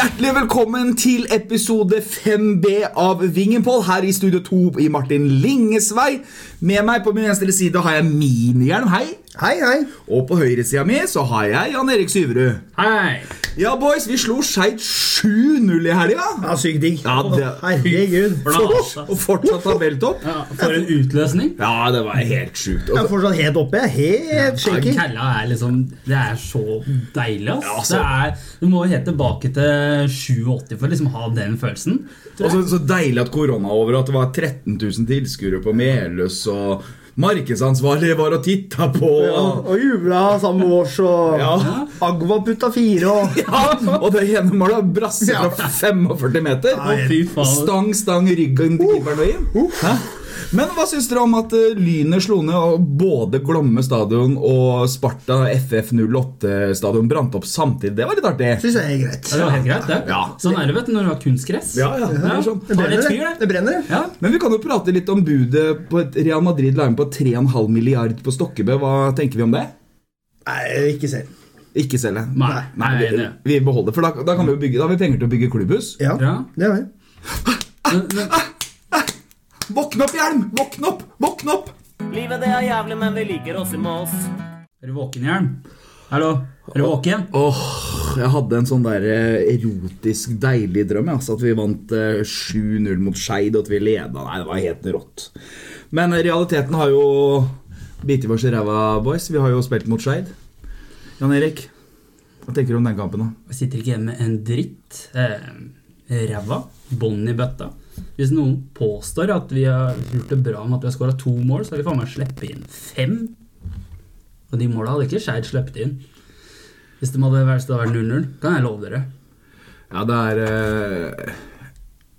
Hjertelig velkommen til episode 5B av Vingenpål her i Studio 2 i Martin Linges vei. Med meg på min venstre side har jeg Minihjelm, hei. Hei, hei. Og på høyresida mi så har jeg Jan Erik Syverud. Hei! Ja, boys, vi slo Skeid 7-0 i helga. Ja, Sykt digg. Ja, det- Herregud. Blasa. Og fortsatt tabelltopp. Ja, for en utløsning. Ja, det var helt sjukt. Jeg er fortsatt helt oppe. jeg er Helt shaky. Kalla er liksom Det er så deilig, ass. Ja, altså. Det er, du må helt tilbake til 87 for å liksom ha den følelsen. Og så, så deilig at korona er over, at det var 13 000 tilskuere på Meløs, og markedsansvarlig var og titta på. Ja, og jubla sammen med oss, og Ja. Agva putta fire, og Ja, og det ene målet brasse Ja. fra 45 meter. Nei, fy faen. Stang, stang, ryggen til keeperen og inn. Hæ? Men hva syns dere om at eh, Lynet slo ned og både Glomme stadion og Sparta FF08-stadion brant opp samtidig? Det var litt artig. syns jeg er greit. Ja, det var helt greit, det. Ja. Sånn er det vet du, når du har kunstgress. Ja, ja, det er sånn. Det brenner, fyr, det. det. Det brenner. Ja. Men vi kan jo prate litt om budet på et Real Madrid la inn på 3,5 milliard på Stokkebø. Hva tenker vi om det? Nei, ikke selv. Ikke selge. Nei, Nei nei, vi, vi beholder, for da, da, kan vi jo bygge, da har vi penger til å bygge klubbhus. Ja, Ja. det har vi. Våkne opp, Hjelm! Våkne opp! Våkne opp! Livet det er jævlig, men vi liker oss i Moss. er du våken, Hjelm? Hallo? Er du våken? Åh, jeg hadde en sånn der eh, erotisk deilig drøm. Altså, at vi vant eh, 7-0 mot Skeid, og at vi leda. Nei, det var helt rått. Men eh, realiteten har jo bitt i oss i ræva, boys. Vi har jo spilt mot Skeid. Jan Erik, hva tenker du om den kampen? da? Jeg sitter ikke igjen med en dritt. Eh, ræva. Bånd i bøtta. Hvis noen påstår at vi har gjort det bra med at vi har skåra to mål, så har vi faen meg sluppet inn fem. Og de måla hadde ikke Skeid sluppet inn. Hvis det hadde vært 0-0, kan jeg love dere. Ja, det er eh,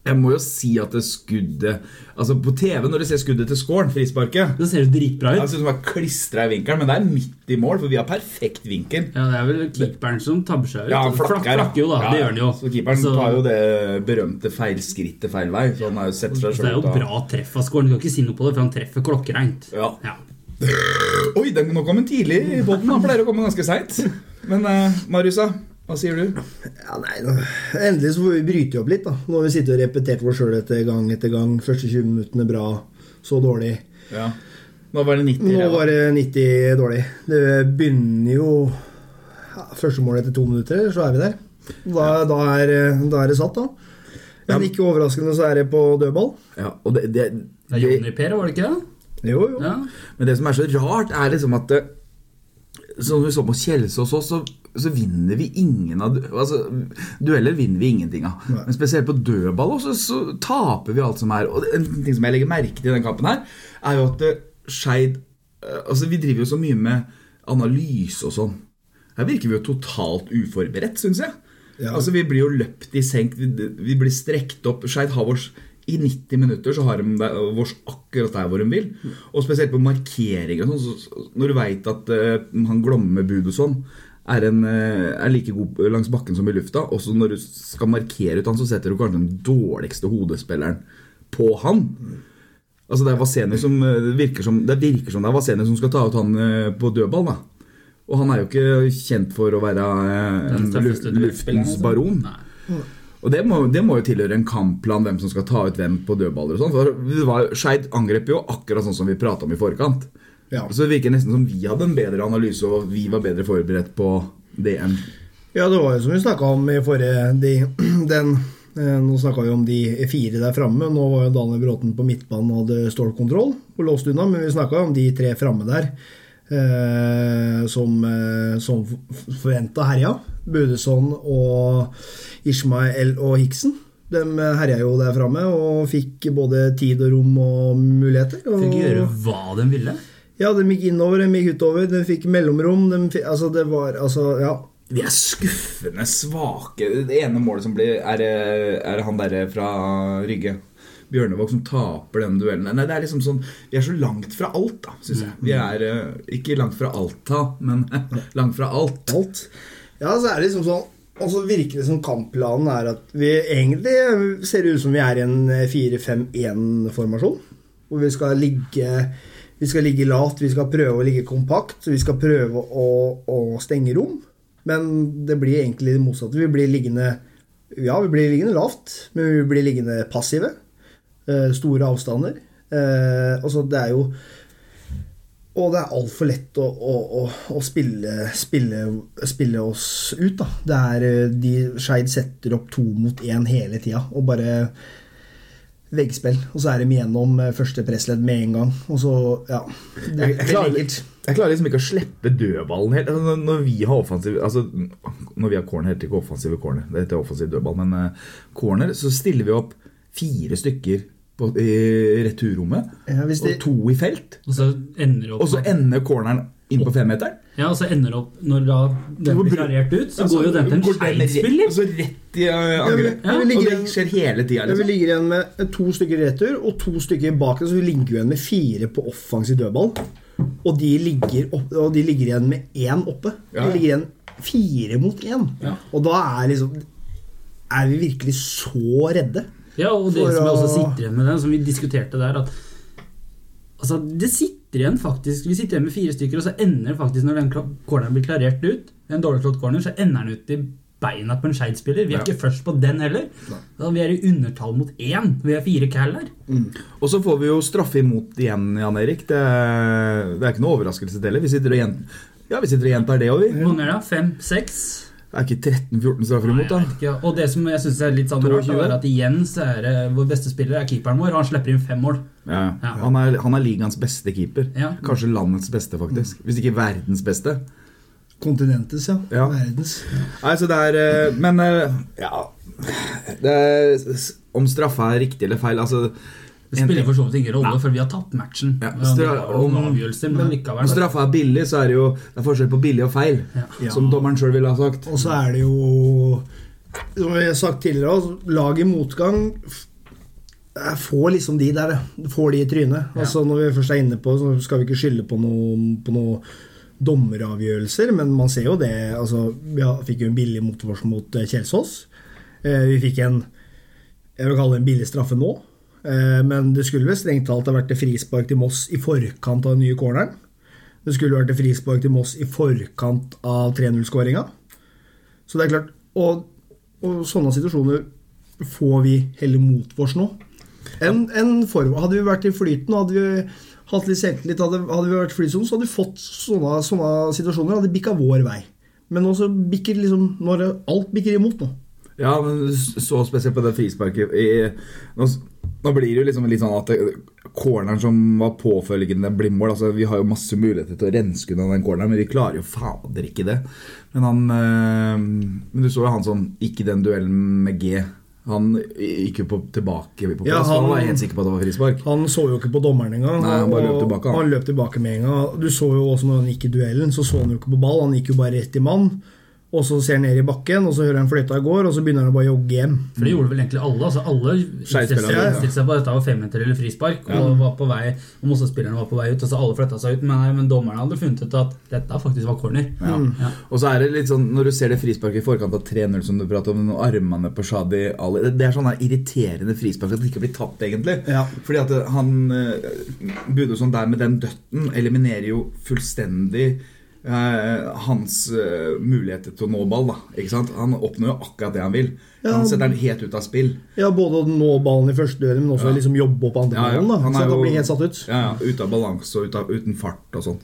Jeg må jo si at det skuddet Altså, på TV, når du ser skuddet til Skåren, frisparket Det ser jo dritbra ut. Altså, som er klistra i vinkelen, men det er midt i mål, for vi har perfekt vinkel. Ja, Det er vel keeperen som tabber seg ut. Ja, han flakker, flakker, flakker jo, da. Ja, Det gjør han jo. Så keeperen Så- tar jo det berømte feilskrittet feil vei. Så han har jo sett seg selv, Det er jo bra treff av scoren. Du kan ikke si noe på det, for han treffer klokkereint. Ja. Ja. Oi, den nå kom den tidlig i båten. Han pleier å komme ganske seint. Men uh, Mariusa, hva sier du? Ja, nei, nå, Endelig så får vi bryte opp litt. da Nå har vi sittet og repetert oss sjøl etter gang etter gang. Første 20 minuttene bra, så dårlig. Ja. Nå var det 90. Nå var det 90 dårlig. Det begynner jo ja, Første mål etter to minutter, så er vi der. Da, da, er, da er det satt, da. Men ikke overraskende så er det på dødball. Ja, og det, det, Det er det, Jonny Per, var det ikke det? Jo, jo. Ja. men det som er så rart, er liksom at det, Som vi så på Kjelsås også, så, så vinner vi ingen av altså, Dueller vinner vi ingenting av. Nei. Men spesielt på dødball også, så taper vi alt som er. Og en ting som jeg legger merke til i den kampen her, er jo at eh, Skeid eh, Altså, vi driver jo så mye med analyse og sånn. Her virker vi jo totalt uforberedt, syns jeg. Ja. Altså, Vi blir jo løpt i senk, vi, blir strekt opp. Skeid har vårs I 90 minutter så har de vårs akkurat der hvor de vil. Og spesielt på markeringer sånn. Så, når du veit at uh, han Bud og sånn er, en, eh, er like god langs bakken som i lufta, også når du skal markere ut han, så setter du kanskje den dårligste hodespilleren på han. Altså Det er Vasenius som eh, virker som Det virker som det er Vasenius som skal ta ut han eh, på dødball. da Og han er jo ikke kjent for å være en luftens altså. baron. Nei. Og det må, det må jo tilhøre en kampplan, hvem som skal ta ut hvem på dødballer. og sånn For Skeid angrep jo akkurat sånn som vi prata om i forkant. Ja. Så det virker nesten som vi hadde en bedre analyse, og vi var bedre forberedt på det enn Ja, det var jo som vi snakka om i forrige de, den, eh, Nå snakka vi om de fire der framme. Nå var jo Daniel Bråten på midtbanen og hadde stålkontroll og låst unna, men vi snakka om de tre framme der eh, som, eh, som forventa herja. Budeson og Ishmael og Hiksen. De herja jo der framme og fikk både tid og rom og muligheter. Og, Fikk gjøre hva de ville. Ja, de gikk innover, de gikk utover, de fikk mellomrom. De fikk, altså, det var Altså, ja. Vi er skuffende svake. Det ene målet som blir, er, er han derre fra Rygge. Bjørnevåg som taper den duellen. Nei, det er liksom sånn, Vi er så langt fra alt, da, syns jeg. Vi er eh, ikke langt fra Alta, men langt fra alt. alt. Ja, så er det liksom sånn Og så virker det som kampplanen er at vi egentlig ser ut som vi er i en 4-5-1-formasjon. Hvor vi skal ligge Vi skal ligge lavt, vi skal prøve å ligge kompakt, vi skal prøve å, å stenge rom. Men det blir egentlig det motsatte. Vi blir liggende Ja, vi blir liggende lavt, men vi blir liggende passive. Eh, store avstander. Eh, altså, det er jo Og det er altfor lett å, å, å, å spille, spille, spille oss ut, da. Det er eh, de Skeid setter opp to mot én hele tida, og bare veggspill. Og så er de gjennom eh, første pressledd med en gang. Og så, ja. Det Jeg klarer, jeg klarer liksom ikke å slippe dødballen helt. Altså, når- vi har offensiv Altså, når vi har corner, heter det ikke offensive corner. Det heter offensiv dødball. Men uh, corner, så stiller vi opp fire stykker i returrommet. Ja, hvis de- Og to i felt. Og så ender opp Og så ender corneren inn på femmeteren. Ja, og så ender det opp Når da den blir klarert ut, så Altså, går jo den til en rett- Altså rett i uh, angrep. Ja, vi og det skjer hele tida. Ja, vi Liksom. ligger igjen med to stykker retur og to stykker bak så vi ligger igjen med fire på offensiv dødball. Og de ligger, opp, og de ligger igjen med én oppe. De ligger igjen fire mot én. Ja. Og da er liksom Er vi virkelig så redde? Ja, og det som jeg også sitter igjen med den, som vi diskuterte der, at Altså, det sitter igjen faktisk Vi sitter igjen med fire stykker, og så ender det faktisk, når den corneren blir klarert ut, en dårlig slått corner, så ender den ut i beina på en Skeid-spiller. Vi er Ja. ikke først på den heller. Da vi er i undertall mot én. Vi er fire cal her. Og så får vi jo straffe imot igjen, Jan Erik. Det, er- det er ikke noe overraskelse til det. Vi sitter og ja, vi sitter og gjentar det òg, vi. Hvor mange er det? Fem? Seks? Det er ikke 13-14 straffer imot, da. ikke. Og det som jeg syns er litt sånn rart, er at igjen så er det vår beste spiller er keeperen vår, og han slipper inn fem mål. Ja. Ja. Han, er, han er ligaens beste keeper. Ja. Kanskje landets beste, faktisk. Hvis ikke verdens beste. Kontinentets, ja. Ja. Verdens. Nei, så det er eh, Men eh, ja det er, Om straffa er riktig eller feil altså, Det spiller for så vidt ingen rolle, Nei. for vi har tapt matchen. Ja, noen om- men likevel. Om straffa er billig, så er det jo Det er forskjell på billig og feil. Ja. Som dommeren sjøl ville ha sagt. Og så er det jo Som vi har sagt tidligere, også, lag i motgang får liksom de der. Får de i trynet. Ja. Altså Når vi først er inne på så skal vi ikke skylde på noe, på noe dommeravgjørelser, men man ser jo det. altså Vi fikk jo en billig motvars mot eh, Kjelsås. Eh, Vi fikk en jeg vil kalle det en billig straffe nå. Eh, Men det skulle vel strengt talt ha vært et frispark til Moss i forkant av den nye corneren. Det skulle vært et frispark til Moss i forkant av 3-0-skåringa. Så det er klart Og, og sånne situasjoner får vi heller mot oss nå. En, en form, hadde vi vært i flyten, hadde vi hatt litt selvtillit, hadde, hadde vi vært flysonen, så hadde vi fått sånne, sånne situasjoner. Hadde bikka vår vei. Men nå så bikker liksom Når alt bikker imot nå. Ja, men så spesielt på det frisparket i, nå, nå blir det jo liksom litt sånn at corneren som var påfølgende blir mål altså Vi har jo masse muligheter til å renske unna den corneren, men vi klarer jo fader ikke det. Men han øh, Men du så jo han som gikk i den duellen med G. Han gikk jo på, tilbake på plass. Ja, han, han- var helt sikker på at det var frispark. Han så jo ikke på dommeren engang. Nei, han bare løp tilbake, han. han løp tilbake med en gang. Du så jo også når han gikk i duellen, så så han jo ikke på ball. Han gikk jo bare rett i mann. Og så ser han ned i bakken, og så hører han fløyta går, og så begynner han å bare jogge hjem. For det gjorde vel egentlig alle. altså Alle innstilte seg på dette var femmeter eller frispark. Og var på vei Og Mosse-spillerne var på vei ut, og så alle flytta seg ut. Men, nei, men dommerne hadde funnet ut at dette faktisk var corner. Ja. Ja. Og så er det litt sånn, Når du ser det frisparket i forkant av 3-0 som du prater om, og armene på Shadi Ali Det det er sånn irriterende frispark at det ikke blir tatt, egentlig. Ja. Fordi at han eh, Budosson der med den døtten eliminerer jo fullstendig hans eh, muligheter til å nå ball. da, ikke sant? Han oppnår jo akkurat det han vil. Ja, han setter den helt ut av spill. Ja, Både å nå ballen i første døren, men også Ja. liksom jobbe opp andre Ja, ja. ballen. da, Han er jo- han blir helt satt ut. Ja, ja, Ute av balanse og ut av, uten fart og sånt.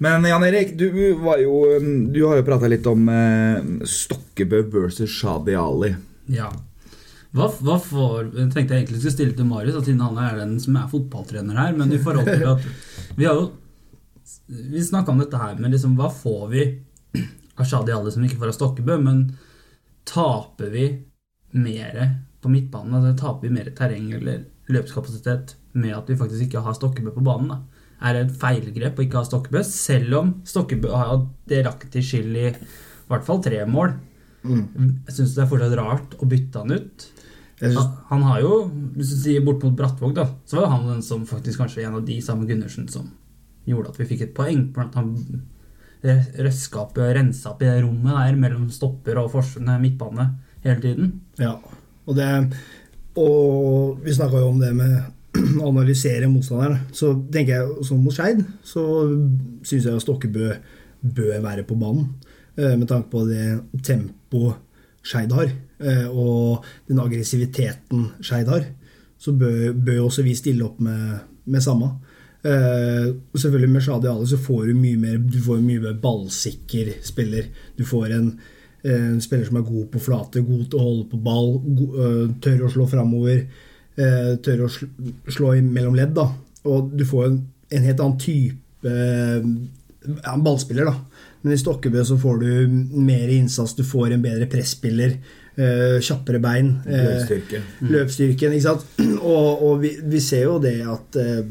Men Jan Erik, du, var jo, um, du har jo prata litt om eh, Stokkebø versus Shadi Ali. Ja. Hva, hva for, Jeg tenkte jeg egentlig skulle stille til Marius, at siden han er den som er fotballtrener her. Men i forhold til at Vi har jo Vi snakka om dette her, men liksom hva får vi av Shadi Ali som ikke får av Stokkebø? Men taper vi mer på midtbanen? Altså taper vi mer terreng eller løpskapasitet med at vi faktisk ikke har Stokkebø på banen? da? Er det et feilgrep å ikke ha Stokkebø, selv om Stokkebø har hatt delaktig skyld i i hvert fall tre mål? Jeg syns det er fortsatt rart å bytte han ut. Synes, Han, har jo, hvis du sier bort mot Brattvåg, da, så var han den som faktisk kanskje en av de samme Gundersen som gjorde at vi fikk et poeng. At han røska opp og rensa opp i det rommet der mellom stopper og midtbane hele tiden. ja. Og, det, og vi snakka jo om det med å analysere motstanderen. Så tenker jeg sånn mot Skeid, så syns jeg Stokkebø bør være på banen. eh, Med tanke på det tempoet Skeid har, eh, og den aggressiviteten Skeid har, så bør, bør også vi stille opp med, med samme. Eh, og selvfølgelig Med Shadi Ali så får du mye mer Du får en mye mer ballsikker spiller. Du får en, en spiller som er god på flate, god til å holde på ball, go, uh, tør å slå framover, Uh, tør å sl slå i mellom ledd. da Og du får en, en helt annen type eh, ja, ballspiller, da. Men i Stokkebø så får du mer innsats, du får en bedre presspiller. Uh, kjappere bein. eh, Mm. løpsstyrken. ikke sant? Og, og vi, vi ser jo det at eh,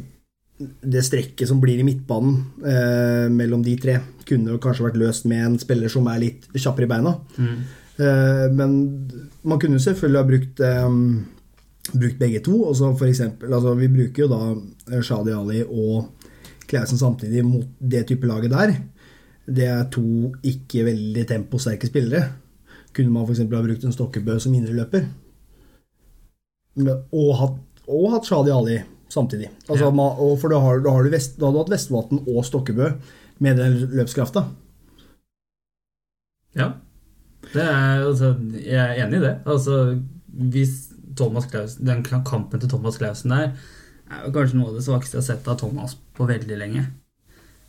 det strekket som blir i midtbanen eh, mellom de tre, kunne kanskje vært løst med en spiller som er litt kjappere i beina. Eh, men man kunne selvfølgelig ha brukt, eh, brukt begge to. Også for eksempel, altså Vi bruker jo da eh, Shadi Ali og Klausen samtidig mot det type laget der. Det er to ikke veldig temposterke spillere. Kunne man f.eks. ha brukt en Stokkebø som indreløper? Og hatt, og hatt Shadi Ali samtidig. Altså, Ja. for da har, da har du, vest, da har du hatt Vestvatn og Stokkebø med den løpskrafta. Ja. Det er, altså, jeg er enig i det. Altså, hvis Thomas Clausen, Den kampen til Thomas Clausen der er jo kanskje noe av det svakeste jeg har sett av Thomas på veldig lenge.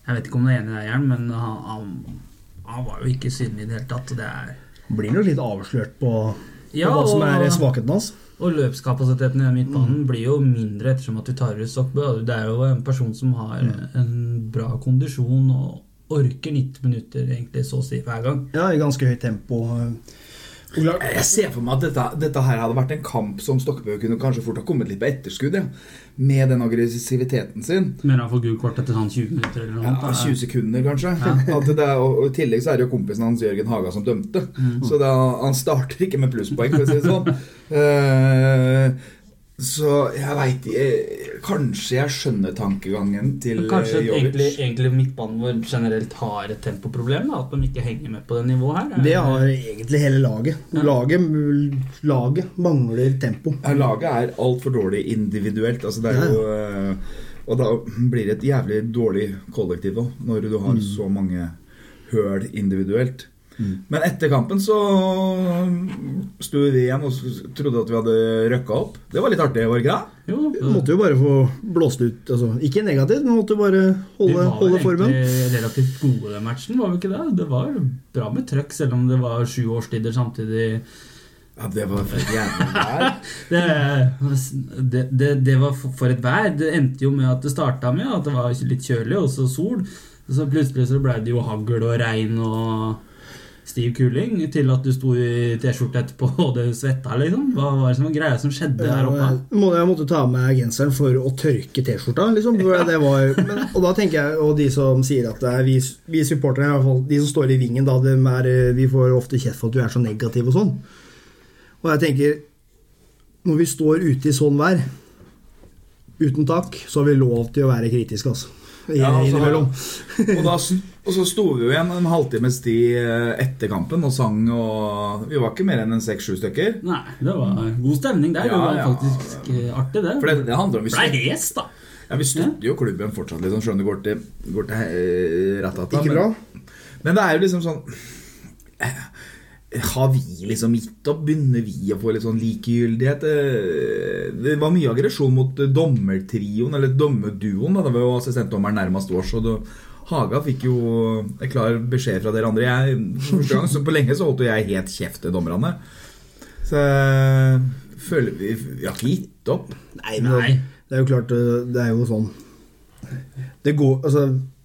Jeg vet ikke om du er enig i det, men han, han, han var jo ikke synlig i det hele tatt. og Det er, blir nok litt avslørt på, ja, hva som er svakheten hans. og løpskapasiteten i midtbanen midtbanen blir jo mindre ettersom at vi tar ut Stokkbø. Det er jo en person som har en bra kondisjon og orker 90 minutter egentlig så å si hver gang. Ja, i ganske høyt tempo. Ola, Jeg ser for meg at dette, dette her hadde vært en kamp som Stokkebø kunne kanskje fort ha kommet litt på etterskudd. Ja. Med den aggressiviteten sin. Mener han får gult kort etter sånn 20 minutter eller noe Ja, 20 sekunder, kanskje. At det er, og, I tillegg så er det jo kompisen hans Jørgen Haga som dømte. Så da, han starter ikke med plusspoeng, for å si det sånn. Eh, så jeg veit Kanskje jeg skjønner tankegangen til Kanskje eh, egentlig, egentlig midtbanen vår generelt har et tempoproblem? Da, at de ikke henger med på det nivået her? det har egentlig hele laget. Laget, laget mangler tempo. Ja, Laget er altfor dårlig individuelt. Altså det er jo ja. Og da blir det et jævlig dårlig kollektiv òg, når du har så mange høl individuelt. Men etter kampen så sto vi igjen og trodde at vi hadde røkka opp. Det var litt artig, var det ikke det? Jo, Vi måtte jo bare få blåst ut altså, Ikke negativt, men måtte jo bare vi holde, var holde formen. egentlig relativt gode den matchen, var vi ikke det? Det var bra med trøkk, selv om det var sju årstider samtidig. Ja, det var for et jævlig vær. Det, det, det, det var for for et vær. Det endte jo med at det starta med at det var litt kjølig, og så sol. Og så plutselig så ble det jo hagl og regn og stiv kuling, til at du sto i T-skjorte etterpå og det svetta, liksom. Hva var det som var greia som skjedde der oppe? Jeg måtte ta av meg genseren for å tørke T-skjorta. Liksom. Det var, men, og da tenker jeg, og de som sier at det er vi, vi supportere, i hvert fall de som står i vingen, da, dem er, vi får ofte kjeft for at du er så negativ og sånn. Og jeg tenker Når vi står ute i sånn vær, uten tak, så har vi lov til å være kritiske, altså. Ja, altså. Og, da, og så sto vi jo igjen en halvtimes tid eh, etter kampen og sang, og vi var ikke mer enn en seks-sju stykker. Nei, det var god stemning der. Ja, det var ja. faktisk eh, artig, det. For det, det handler om Blei støtter, da. ja, vi støtter jo klubben fortsatt, liksom, selv om det går til, går til eh, ratata. Ikke bra? Men det er jo liksom sånn Har vi liksom gitt opp? Begynner vi å få litt sånn likegyldighet? Det var mye aggresjon mot dommertrioen, eller dommerduoen. da. Det var jo assistentdommeren nærmest oss. Og det, Haga fikk jo en klar beskjed fra dere andre. Jeg, for første gang så på lenge så holdt jeg helt kjeft til dommerne. Så føler vi, vi har ikke gitt opp. Nei, Nei. det er jo klart øh, Det er jo sånn Det går Altså,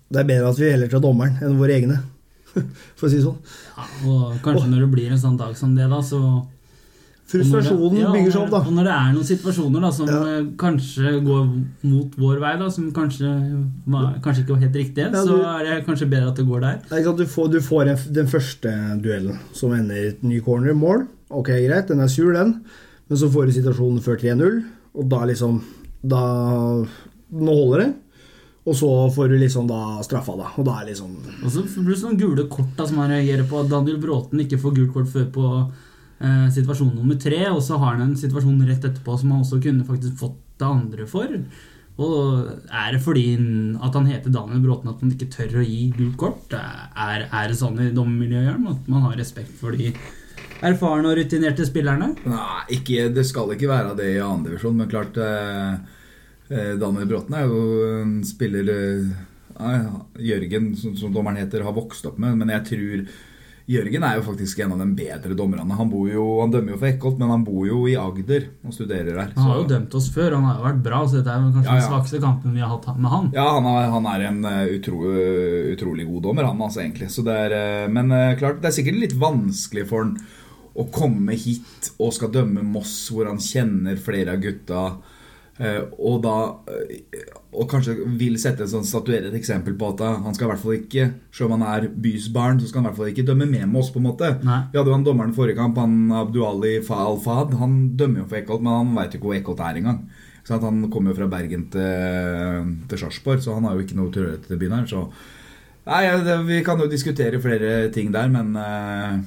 det er bedre at vi heller tar dommeren enn våre egne. For å si det sånn. Ja, og kanskje når det blir en sånn dag som det, da, så Frustrasjonen Og det- bygger seg opp, Og da. når det er noen situasjoner da som Ja. eh, kanskje går mot vår vei, da, som kanskje, kanskje ikke var helt riktig, Ja, så er det kanskje bedre at det går der. Er Du får, du får en, den første duellen som ender i et ny corner mål. Ok, greit, den er sur, den. Men så får du situasjonen før 3-0, og da liksom Da Nå holder det. Og så får du liksom da straffa, da. Og da er liksom Og så blir det sånne gule kort da, som man reagerer på. Daniel Bråten ikke får gult kort før på eh, situasjon nummer tre, og så har han en situasjon rett etterpå som han også kunne faktisk fått det andre for. Og Er det fordi at han heter Daniel Bråten at man ikke tør å gi gult kort? Er, er det sånn i dommermiljøet at man har respekt for de erfarne og rutinerte spillerne? Nei, ikke, det skal ikke være det i andredivisjon, men klart eh, eh, Daniel Bråten er jo en spiller eh, Jørgen, som, som dommeren heter, har vokst opp med. Men jeg tror Jørgen er jo faktisk en av de bedre dommerne. Han, bor jo, han dømmer jo for Eckholt, men han bor jo i Agder og studerer der. Han har jo dømt oss før, han har jo vært bra, så dette er kanskje Ja, ja. den svakeste kampen vi har hatt med han. Ja, han er, han er en eh, utro, utrolig god dommer, han altså, egentlig. Er, eh, men eh, klart, det er sikkert litt vanskelig for han å komme hit og skal dømme Moss, hvor han kjenner flere av gutta. Eh, Og da eh, Og kanskje vil sette en sånn statuere et eksempel på at han skal i hvert fall ikke Selv om han er bys barn, så skal han i hvert fall ikke dømme med oss på en måte. Nei. Vi hadde jo han dommeren forrige kamp, han Abduali Al-Fahad. Han dømmer jo for Eckholt, men han veit jo ikke hvor Eckholt er engang. Så? Han kommer jo fra Bergen til, til Sarpsborg, så han har jo ikke noe tilhørighet til byen her. Så Nei, Vi kan jo diskutere flere ting der, men eh,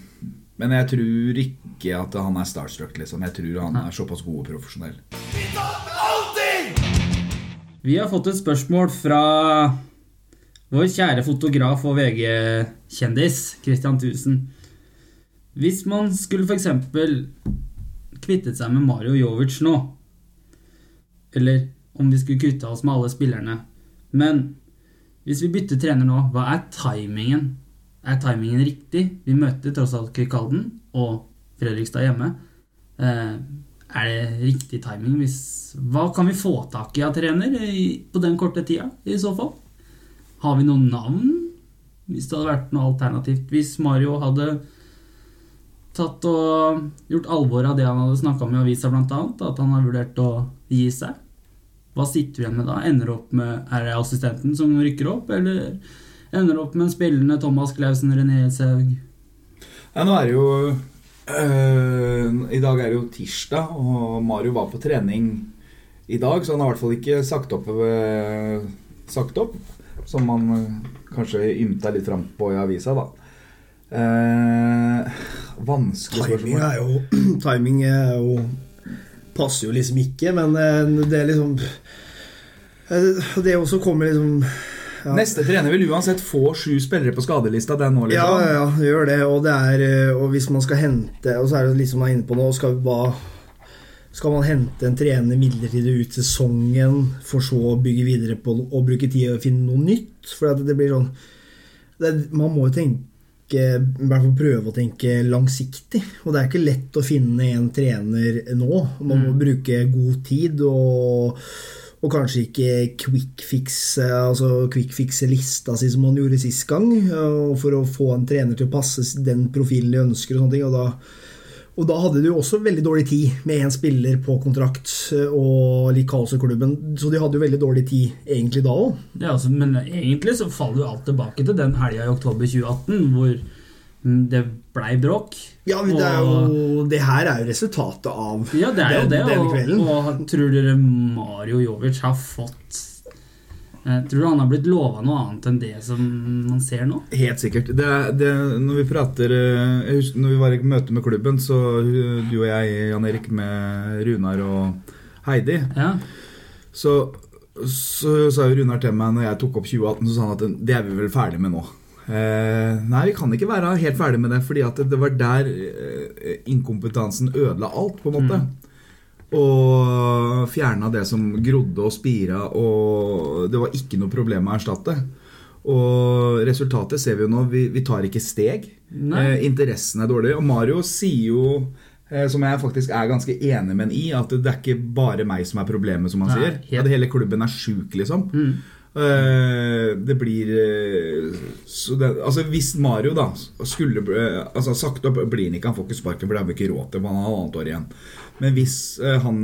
Men jeg tror ikke at han er starstruck, liksom. Jeg tror han er såpass god og profesjonell. Vi har fått et spørsmål fra vår kjære fotograf og VG-kjendis Christian Thusen. Hvis man skulle f.eks. kvittet seg med Mario Jovic nå, eller om vi skulle kvitte oss med alle spillerne Men hvis vi bytter trener nå, hva er timingen? Er timingen riktig? Vi møter tross alt Kvikalden og Fredrikstad hjemme. Eh, er det riktig timing? Hvis, hva kan vi få tak i av trener på den korte tida, i så fall? Har vi noen navn? Hvis det hadde vært noe alternativt. Hvis Mario hadde tatt og gjort alvor av det han hadde snakka om i avisa, annet, at han har vurdert å gi seg. Hva sitter vi igjen med da? Ender det opp med Er det assistenten som rykker opp, eller ender det opp med en spillende Thomas Clausen, René Saug? Ja, nå er det jo øh, I dag er det jo tirsdag, og Mario var på trening i dag, så han har i hvert fall ikke sagt opp, øh, sagt opp som man øh, kanskje ymta litt fram på i avisa, da. Eh, vanskelig Timing spørsmål. er jo Timing er jo passer jo liksom ikke, men eh, det er liksom eh, Det også kommer liksom ja. Neste trener vil uansett få sju spillere på skadelista. Den nå, Ja, liksom. ja, ja, det gjør det. Og, det er, eh, og hvis man skal hente Og så er det litt som man er inne på nå skal, skal man hente en trener midlertidig ut sesongen, for så å bygge videre på og bruke tid og finne noe nytt? For det, det blir sånn det, Man må jo tenke i hvert fall prøve å tenke langsiktig. Og det er ikke lett å finne en trener nå. Man må bruke god tid og, og kanskje ikke quick fix altså quick fixe lista si som man gjorde sist gang, og for å få en trener til å passe den profilen de ønsker. Og sånne ting, og da og da hadde de jo også veldig dårlig tid med én spiller på kontrakt og litt kaos i klubben. Så de hadde jo veldig dårlig tid egentlig da òg. Ja, altså, men egentlig så faller jo alt tilbake til den helga i oktober 2018 hvor det blei bråk. Ja, men det, er jo, det her er jo resultatet av Ja, det er jo den, det. den Og, kvelden. og tror dere Mario Jovic har fått eh, Tror du han har blitt lova noe annet enn det som man ser nå? Helt sikkert. Det, det, når vi prater eh, Jeg husker når vi var i møte med klubben, så du og jeg, Jan Erik, med Runar og Heidi, Ja, så, så sa jo Runar til meg når jeg tok opp 2018, så sa han at det er vi vel ferdig med nå. Eh, nei, vi kan ikke være helt ferdig med det, fordi at det var der eh, inkompetansen ødela alt, på en måte. Og fjerna det som grodde og spira, og det var ikke noe problem å erstatte. Og resultatet ser vi jo nå. Vi, vi tar ikke steg. Eh, interessen er dårlig. Og Mario sier jo, eh, som jeg faktisk er ganske enig med ham i, at det er ikke bare meg som er problemet, som han Nei, sier. helt- At hele klubben er sjuk, liksom. Mm. Eh, det blir eh, det, Altså Hvis Mario da skulle eh, Altså sagt opp blir han ikke, han får ikke sparken, for det har vi ikke råd til. Han har annet år igjen. Men hvis han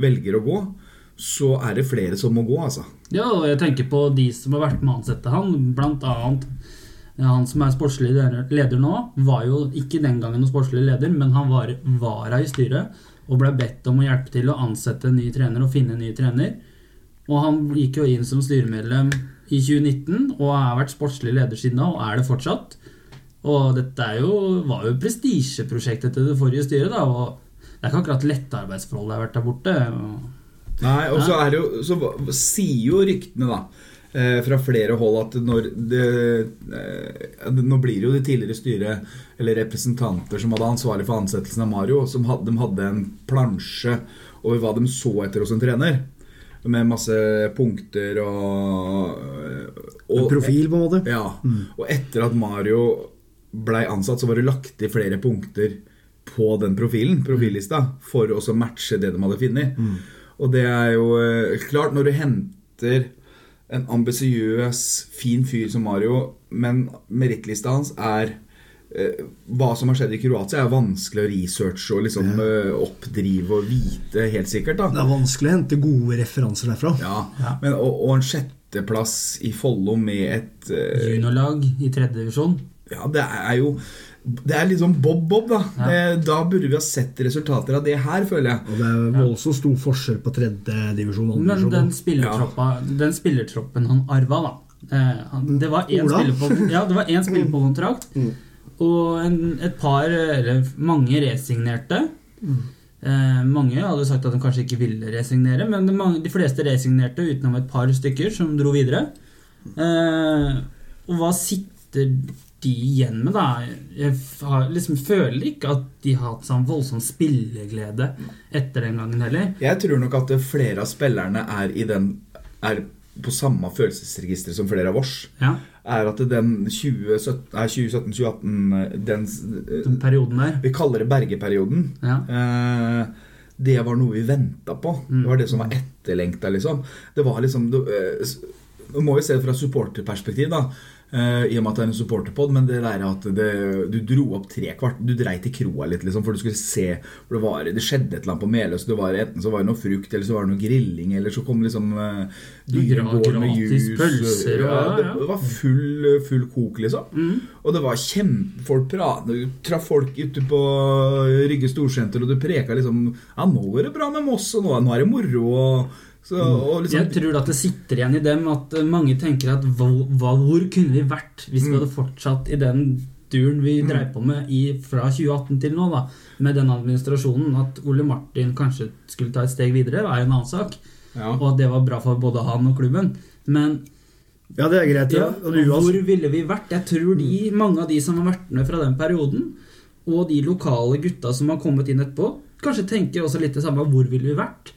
velger å gå, så er det flere som må gå, altså. Ja, og jeg tenker på de som har vært med å ansette han, blant annet han som er sportslig leder nå, var jo ikke den gangen noen sportslig leder, men han var vara i styret og ble bedt om å hjelpe til å ansette en ny trener og finne en ny trener. Og han gikk jo inn som styremedlem i 2019 og har vært sportslig leder siden da, og er det fortsatt. Og dette er jo, var jo prestisjeprosjektet til det forrige styret, da, og det er ikke akkurat lette arbeidsforhold det har vært der borte. og- Nei, og så er det jo Så sier jo ryktene, da eh, fra flere hold at når det, eh, Nå blir det jo det tidligere styret eller representanter som hadde ansvarlig for ansettelsen av Mario, som hadde, de hadde en plansje over hva de så etter hos en trener. Med masse punkter og, En profil, på en måte. ja, og etter at Mario blei ansatt, så var det lagt til flere punkter på den profilen, profillista, for å matche det de hadde funnet. Og det er jo eh, klart, når du henter en ambisiøs, fin fyr som Mario, men merittlista hans er hva som har skjedd i Kroatia, er vanskelig å researche og liksom ja. oppdrive og vite helt sikkert. da Det er vanskelig å hente gode referanser derfra. ja, Men, og, og en sjetteplass i Follo med et uh, Juniorlag i tredje divisjon. Ja, det er jo Det er litt sånn bob-bob, da. Ja. Eh, Da burde vi ha sett resultater av det her, føler jeg. Og det er voldsomt stor forskjell på tredje divisjon og andre Men den divisjon. spillertroppa, den spillertroppen han arva, da eh, Det var én spiller på Ja, det var én spiller på kontrakt, og en, et par Eller mange resignerte. Eh, mange hadde sagt at de kanskje ikke ville resignere, men de, de fleste resignerte utenom et par stykker som dro videre. Eh, og hva sitter de igjen med, da? Jeg har, liksom, føler ikke at de har hatt sånn voldsom spilleglede etter den gangen heller. Jeg tror nok at flere av spillerne er i den Er på samme følelsesregister som flere av oss. Ja, Er at den 2017-2018 Den den perioden der. Vi kaller det Bergeperioden. Ja. Eh, det var noe vi venta på. Det var det som var etterlengta, liksom. Det var liksom Du eh, må jo se det fra supporterperspektiv, da. Eh, I og med at det er en supporterpod, men det der at det, du dro opp tre kvart Du dreit i kroa litt, liksom, for du skulle se for det, var, det skjedde et eller annet på Meløs. Det var, enten så var det noe frukt, eller så var det noe grilling, eller så kom liksom uh, dyregård med jus. pølser og- ja, det, ja. det var full, full kok, liksom. Og det var kjempefolk pratet Du traff folk ute på Rygge storsenter, og du preka liksom Ja, nå går det bra med Moss, og nå, nå er det moro, og, så, og liksom Jeg tror at det sitter igjen i dem at eh, mange tenker at hva, hvor kunne vi vært hvis vi hadde fortsatt i den duren vi dreiv på med i, fra 2018 til nå, da, med den administrasjonen. At Ole Martin kanskje skulle ta et steg videre, er jo en annen sak. Ja. Og at det var bra for både han og klubben. Men Ja, det er greit. ja, Ja. Og hvor altså, ville vi vært? Jeg tror de, mange av de som har vært med fra den perioden, og de lokale gutta som har kommet inn etterpå, kanskje tenker også litt det samme. Hvor ville vi vært?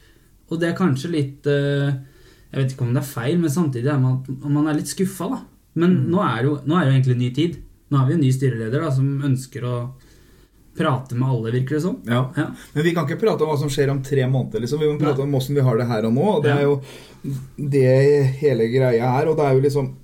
Og det er kanskje litt eh, Jeg vet ikke om det er feil, men samtidig er man, man er litt skuffa, da. Men nå, er jo, nå er jo egentlig ny tid. Nå har vi en ny styreleder da, som ønsker å prate med alle, virker det som. Ja. Ja. Men vi kan ikke prate om hva som skjer om tre måneder. Liksom. Vi må prate om åssen vi har det her og nå. Og det Ja. er jo det hele greia er. Og det er jo liksom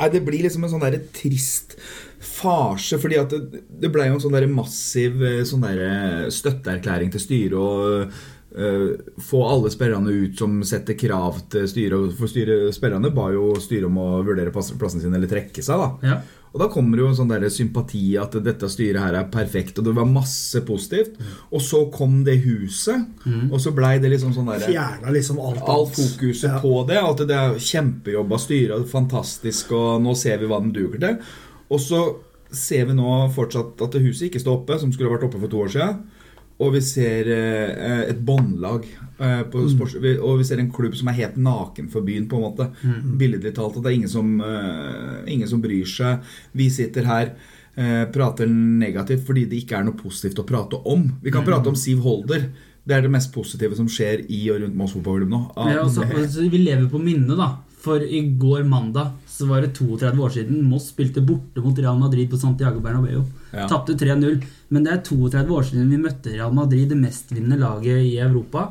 Nei, Det blir liksom en sånn derre trist farse. fordi at det, det ble jo en sånn der massiv eh, sånn der støtteerklæring til styret. og eh, få alle spillerne ut som setter krav til styret. For styre, spillerne ba jo styret om å vurdere plass- plassen sin eller trekke seg. da Ja. og da kommer jo en sånn der sympati at dette styret her er perfekt, og det var masse positivt. Og så kom det huset, og så blei det liksom sånn derre fjerna liksom alt Alt fokuset Ja. på det. At det er kjempejobb av styret, fantastisk, og nå ser vi hva den duger til. Og så ser vi nå fortsatt at det huset ikke står oppe, som skulle vært oppe for to år siden. Og vi ser eh, et båndlag. Eh, på sports, og vi ser en klubb som er helt naken for byen, på en måte. Billedlig talt. At det er ingen som, eh, ingen som bryr seg. Vi sitter her. Prater negativt fordi det ikke er noe positivt å prate om. Vi kan prate om Siv Holder. Det er det mest positive som skjer i og rundt Moss fotballklubb nå. Ja, altså, altså, vi lever på minnet, da. For i går mandag så var det 32 år siden Moss spilte borte mot Real Madrid på Santiago Bernabeu. Ja. Tapte 3-0. Men det er 32 år siden vi møtte Real Madrid, det mestvinnende laget i Europa,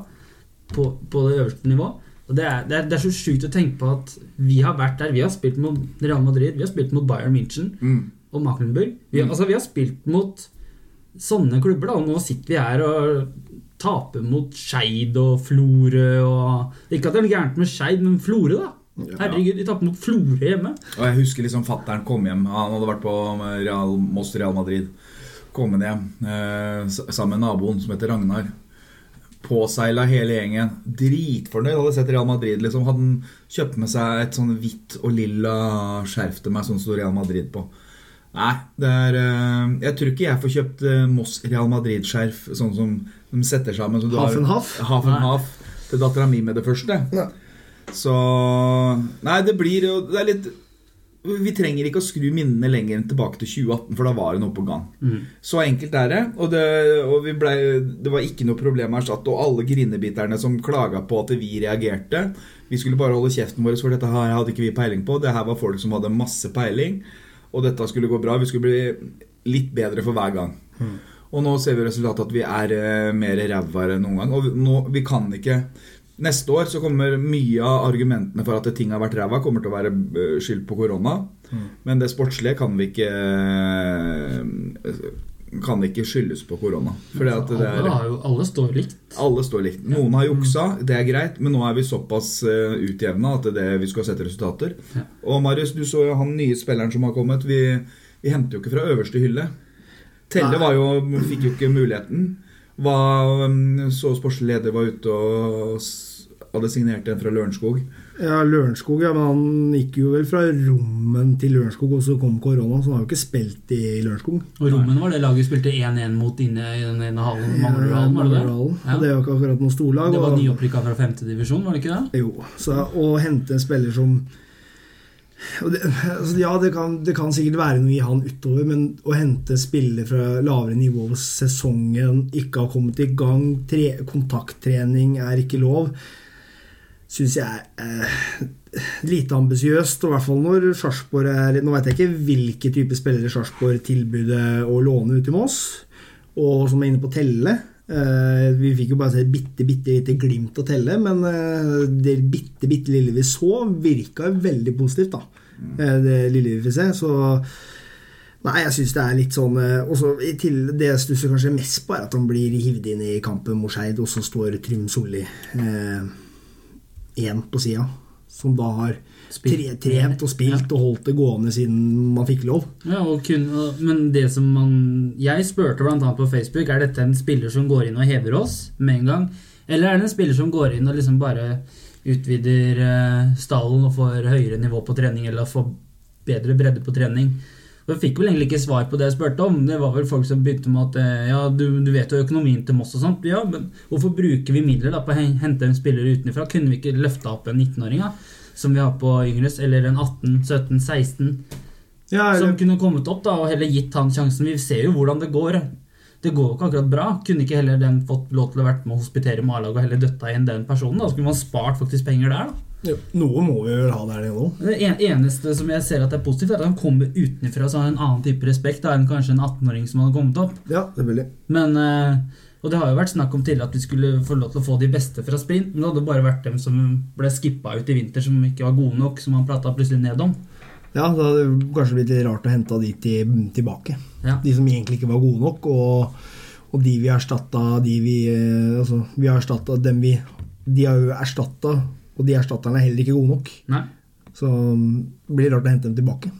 på, på det øverste nivå. Og det er, det, er, det er så sjukt å tenke på at vi har vært der. Vi har spilt mot Real Madrid, vi har spilt mot Bayern München Mm. og Macklenburg. Vi, altså, vi har spilt mot sånne klubber, da, og nå sitter vi her og taper mot Skeid og Florø og Ikke at det er noe gærent med Skeid, men Florø, da. Herregud, de tapte mot Florø hjemme. Og jeg husker liksom fatteren kom hjem. Han hadde vært på Real, Moss Real Madrid. Kommet hjem eh, sammen med naboen som heter Ragnar. Påseila hele gjengen. Dritfornøyd. Hadde sett Real Madrid. liksom Hadde han kjøpt med seg et sånn hvitt og lilla skjerf til meg, sånn sto Real Madrid på. Nei, det er eh, Jeg tror ikke jeg får kjøpt eh, Moss Real Madrid-skjerf sånn som de setter sammen. som du har- Half and half? Half and half til dattera mi med det første. Nei. Så Nei, det blir jo Det er litt Vi trenger ikke å skru minnene lenger enn tilbake til 2018, for da var det noe på gang. Mm. Så enkelt er det. Og, det, og vi ble, det var ikke noe problem erstatt. Og alle grinebiterne som klaga på at vi reagerte Vi skulle bare holde kjeften vår, for dette her hadde ikke vi peiling på. Det her var folk som hadde masse peiling, og dette skulle gå bra. Vi skulle bli litt bedre for hver gang. Og nå ser vi resultatet at vi er eh, mer ræva enn noen gang. Og nå, vi kan ikke Neste år så kommer mye av argumentene for at ting har vært ræva, kommer til å være eh, skyld på korona. Men det sportslige kan vi ikke eh, Kan ikke skyldes på korona. Fordi at det er alle, alle står likt. alle står likt. Noen har juksa, det er greit, men nå er vi såpass uh, utjevna at det er det vi skal sette resultater. Ja. Og Marius, du så jo han nye spilleren som har kommet. Vi, vi henter jo ikke fra øverste hylle. Telle var jo, fikk jo ikke muligheten. Hva, um, så sportslig leder var ute og hadde signert en fra Lørenskog. Ja, Lørenskog, ja, men han gikk jo vel fra Rommen til Lørenskog, og så kom korona, så han har jo ikke spilt i Lørenskog. Og Rommen var det laget vi spilte 1-1 mot inne i den ene hallen. Manglerudhallen, var det det? Ja. Det var ikke akkurat noe storlag. Det var og- nyopprykka fra femtedivisjon, var det ikke det? Jo, så å hente en spiller som og det, altså ja, det kan, det kan sikkert være noe i han utover, men å hente en spiller fra lavere nivå hvor sesongen ikke har kommet i gang, tre, kontakttrening er ikke lov, syns jeg eh, lite ambisiøst. I hvert fall når Sarpsborg er Nå vet jeg ikke hvilke type spillere Sarpsborg tilbudet å låne ut til Moss, og som er inne på Telle. Eh, vi fikk jo bare se et bitte, bitte lite glimt av Telle, men eh, det bitte, bitte lille vi så, virka veldig positivt, da. Eh, det lille vi fikk se. Så Nei, jeg syns det er litt sånn eh, også til, Det jeg stusser kanskje mest på, er at han blir hivd inn i kampen mot Skeid, og så står Trym Solli én på sida, som da har Spilt. trent og spilt og holdt det gående siden man fikk lov. Ja, og kun, men det som man Jeg spurte annet på Facebook Er dette en spiller som går inn og hever oss med en gang. Eller er det en spiller som går inn og liksom bare utvider eh, stallen og får høyere nivå på trening eller får bedre bredde på trening? Jeg fikk vel egentlig ikke svar på det jeg spurte om. Det var vel folk som begynte med at eh, ja, du, du vet jo økonomien til Moss og sånt. Ja, men hvorfor bruker vi midler da på å hente en spiller utenfra? Kunne vi ikke løfta opp en 19-åring da? som vi har på Yngres, eller en 18, 17, 16? Ja, som kunne kommet opp da, og heller gitt han sjansen. Vi ser jo hvordan det går. Det går jo ikke akkurat bra. Kunne ikke heller den fått lov til å vært med å hospitere med A-laget og heller døtta igjen den personen? Da skulle man spart faktisk penger der, da. Jo, noe må vi vel ha der nede. Det eneste som jeg ser at er positivt, er at han kommer utenfra så har en annen type respekt da, enn kanskje en 18-åring som hadde kommet opp. Ja, selvfølgelig. Men eh, Og det har jo vært snakk om til at vi skulle få lov til å få de beste fra sprint, men det hadde bare vært dem som ble skippa ut i vinter, som ikke var gode nok, som han prata plutselig ned om. Ja, det hadde kanskje blitt litt rart å hente de til, tilbake. Ja. De som egentlig ikke var gode nok, og, og de vi erstatta de vi eh, Altså, vi har erstatta dem vi De har jo erstatta, og de erstatterne er heller ikke gode nok. Nei. Så det blir rart å hente dem tilbake.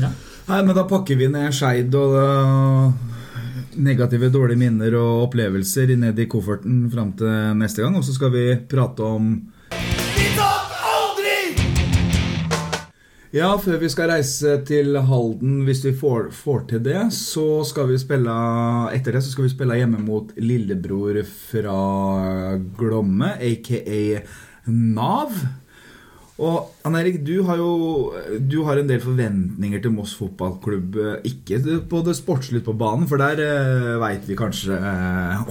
Ja. Nei, men da pakker vi ned Skeid og uh, negative, dårlige minner og opplevelser ned i kofferten fram til neste gang. Og så skal vi prate om Ja, før vi skal reise til Halden, hvis vi får, får til det, så skal vi spille Etter det så skal vi spille hjemme mot lillebror fra Glomme, aka Nav. Og Ann Erik, du har jo du har en del forventninger til Moss fotballklubb. Ikke på det sportslige på banen, for der eh, veit vi kanskje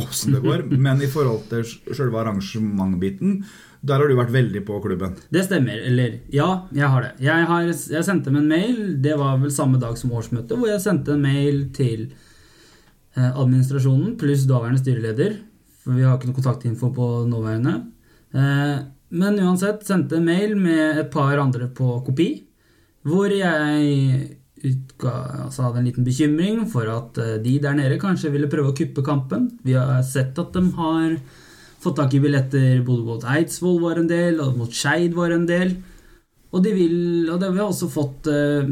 åssen det går. Men i forhold til sjølve arrangementbiten, der har du vært veldig på klubben. Det stemmer. Eller ja, jeg har det. Jeg, har, jeg sendte dem en mail, det var vel samme dag som årsmøtet, hvor jeg sendte en mail til eh, administrasjonen pluss daværende styreleder. For vi har ikke noe kontaktinfo på nåværende. Eh, men uansett sendte en mail med et par andre på kopi, hvor jeg utga, altså hadde en liten bekymring for at eh, de der nede kanskje ville prøve å kuppe kampen. Vi har sett at de har fått tak i billetter både mot Eidsvoll var en del, og mot Skeid var en del. Og de vil Og det, vi har også fått eh,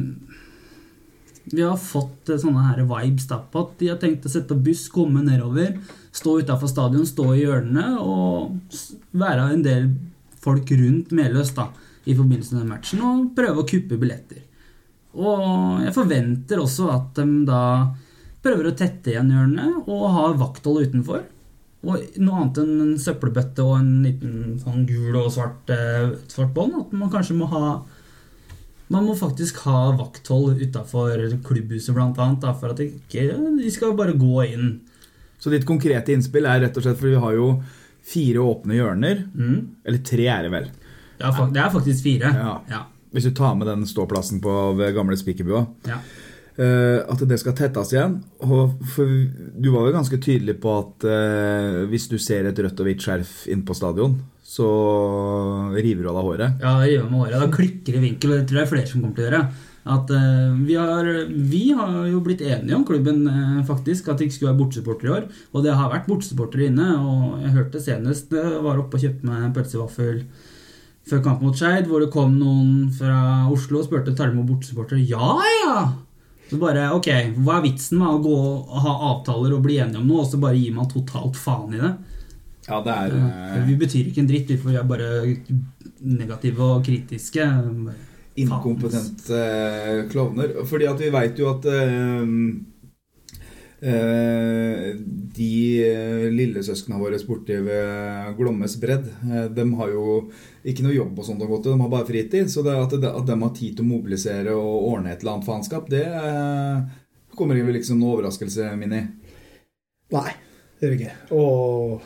Vi har fått eh, sånne her vibes da, på at de har tenkt å sette buss, komme nedover, stå utafor stadion, stå i hjørnene og være en del folk rundt Meløs da, i forbindelse med den matchen og prøve å kuppe billetter. Og jeg forventer også at de da prøver å tette igjen hjørnene og har vakthold utenfor. og noe annet enn en søppelbøtte og en liten sånn gul og svart, eh, svart bånd. At man kanskje må ha Man må faktisk ha vakthold utafor klubbhuset, blant annet, da, for at de ikke, de skal bare gå inn. Så ditt konkrete innspill er rett og slett fordi vi har jo fire åpne hjørner. Mm. Eller tre er det vel. Det, er, det er faktisk fire. Ja. Ja. Hvis du tar med den ståplassen på ved gamle Spikerbua. ja. Uh, at det skal tettes igjen. Og for du var jo ganske tydelig på at uh, hvis du ser et rødt og hvitt skjerf inn på stadion, så river du av deg håret. Ja, jeg river meg håret. Da klikker det i vinkel, og det tror jeg det er flere som kommer til å gjøre. At uh, vi, har, vi har jo blitt enige om klubben uh, faktisk at det ikke skulle være bortesupporter i år. Og det har vært bortesupportere inne, og jeg hørte senest det var oppe og kjøpte meg en pølsevaffel før kamp mot Skeid, hvor det kom noen fra Oslo og spurte tar du med. Ja, ja! Så bare, ok, Hva er vitsen med å gå og ha avtaler og bli enige om noe, og så bare gir man totalt faen i det? Ja, det er Eh, Vi betyr ikke en dritt, vi er bare negative og kritiske. Inkompetente uh, klovner. Fordi at vi veit jo at uh, uh, de eh, lillesøsknene våre borte ved Glommes bredd, de har jo ikke noe jobb og sånt å gå til, de har bare fritid. Så at, det, at de har tid til å mobilisere og ordne et eller annet faenskap, det kommer kommer vel ikke som noen overraskelse, Mini. Nei, det gjør ikke. Og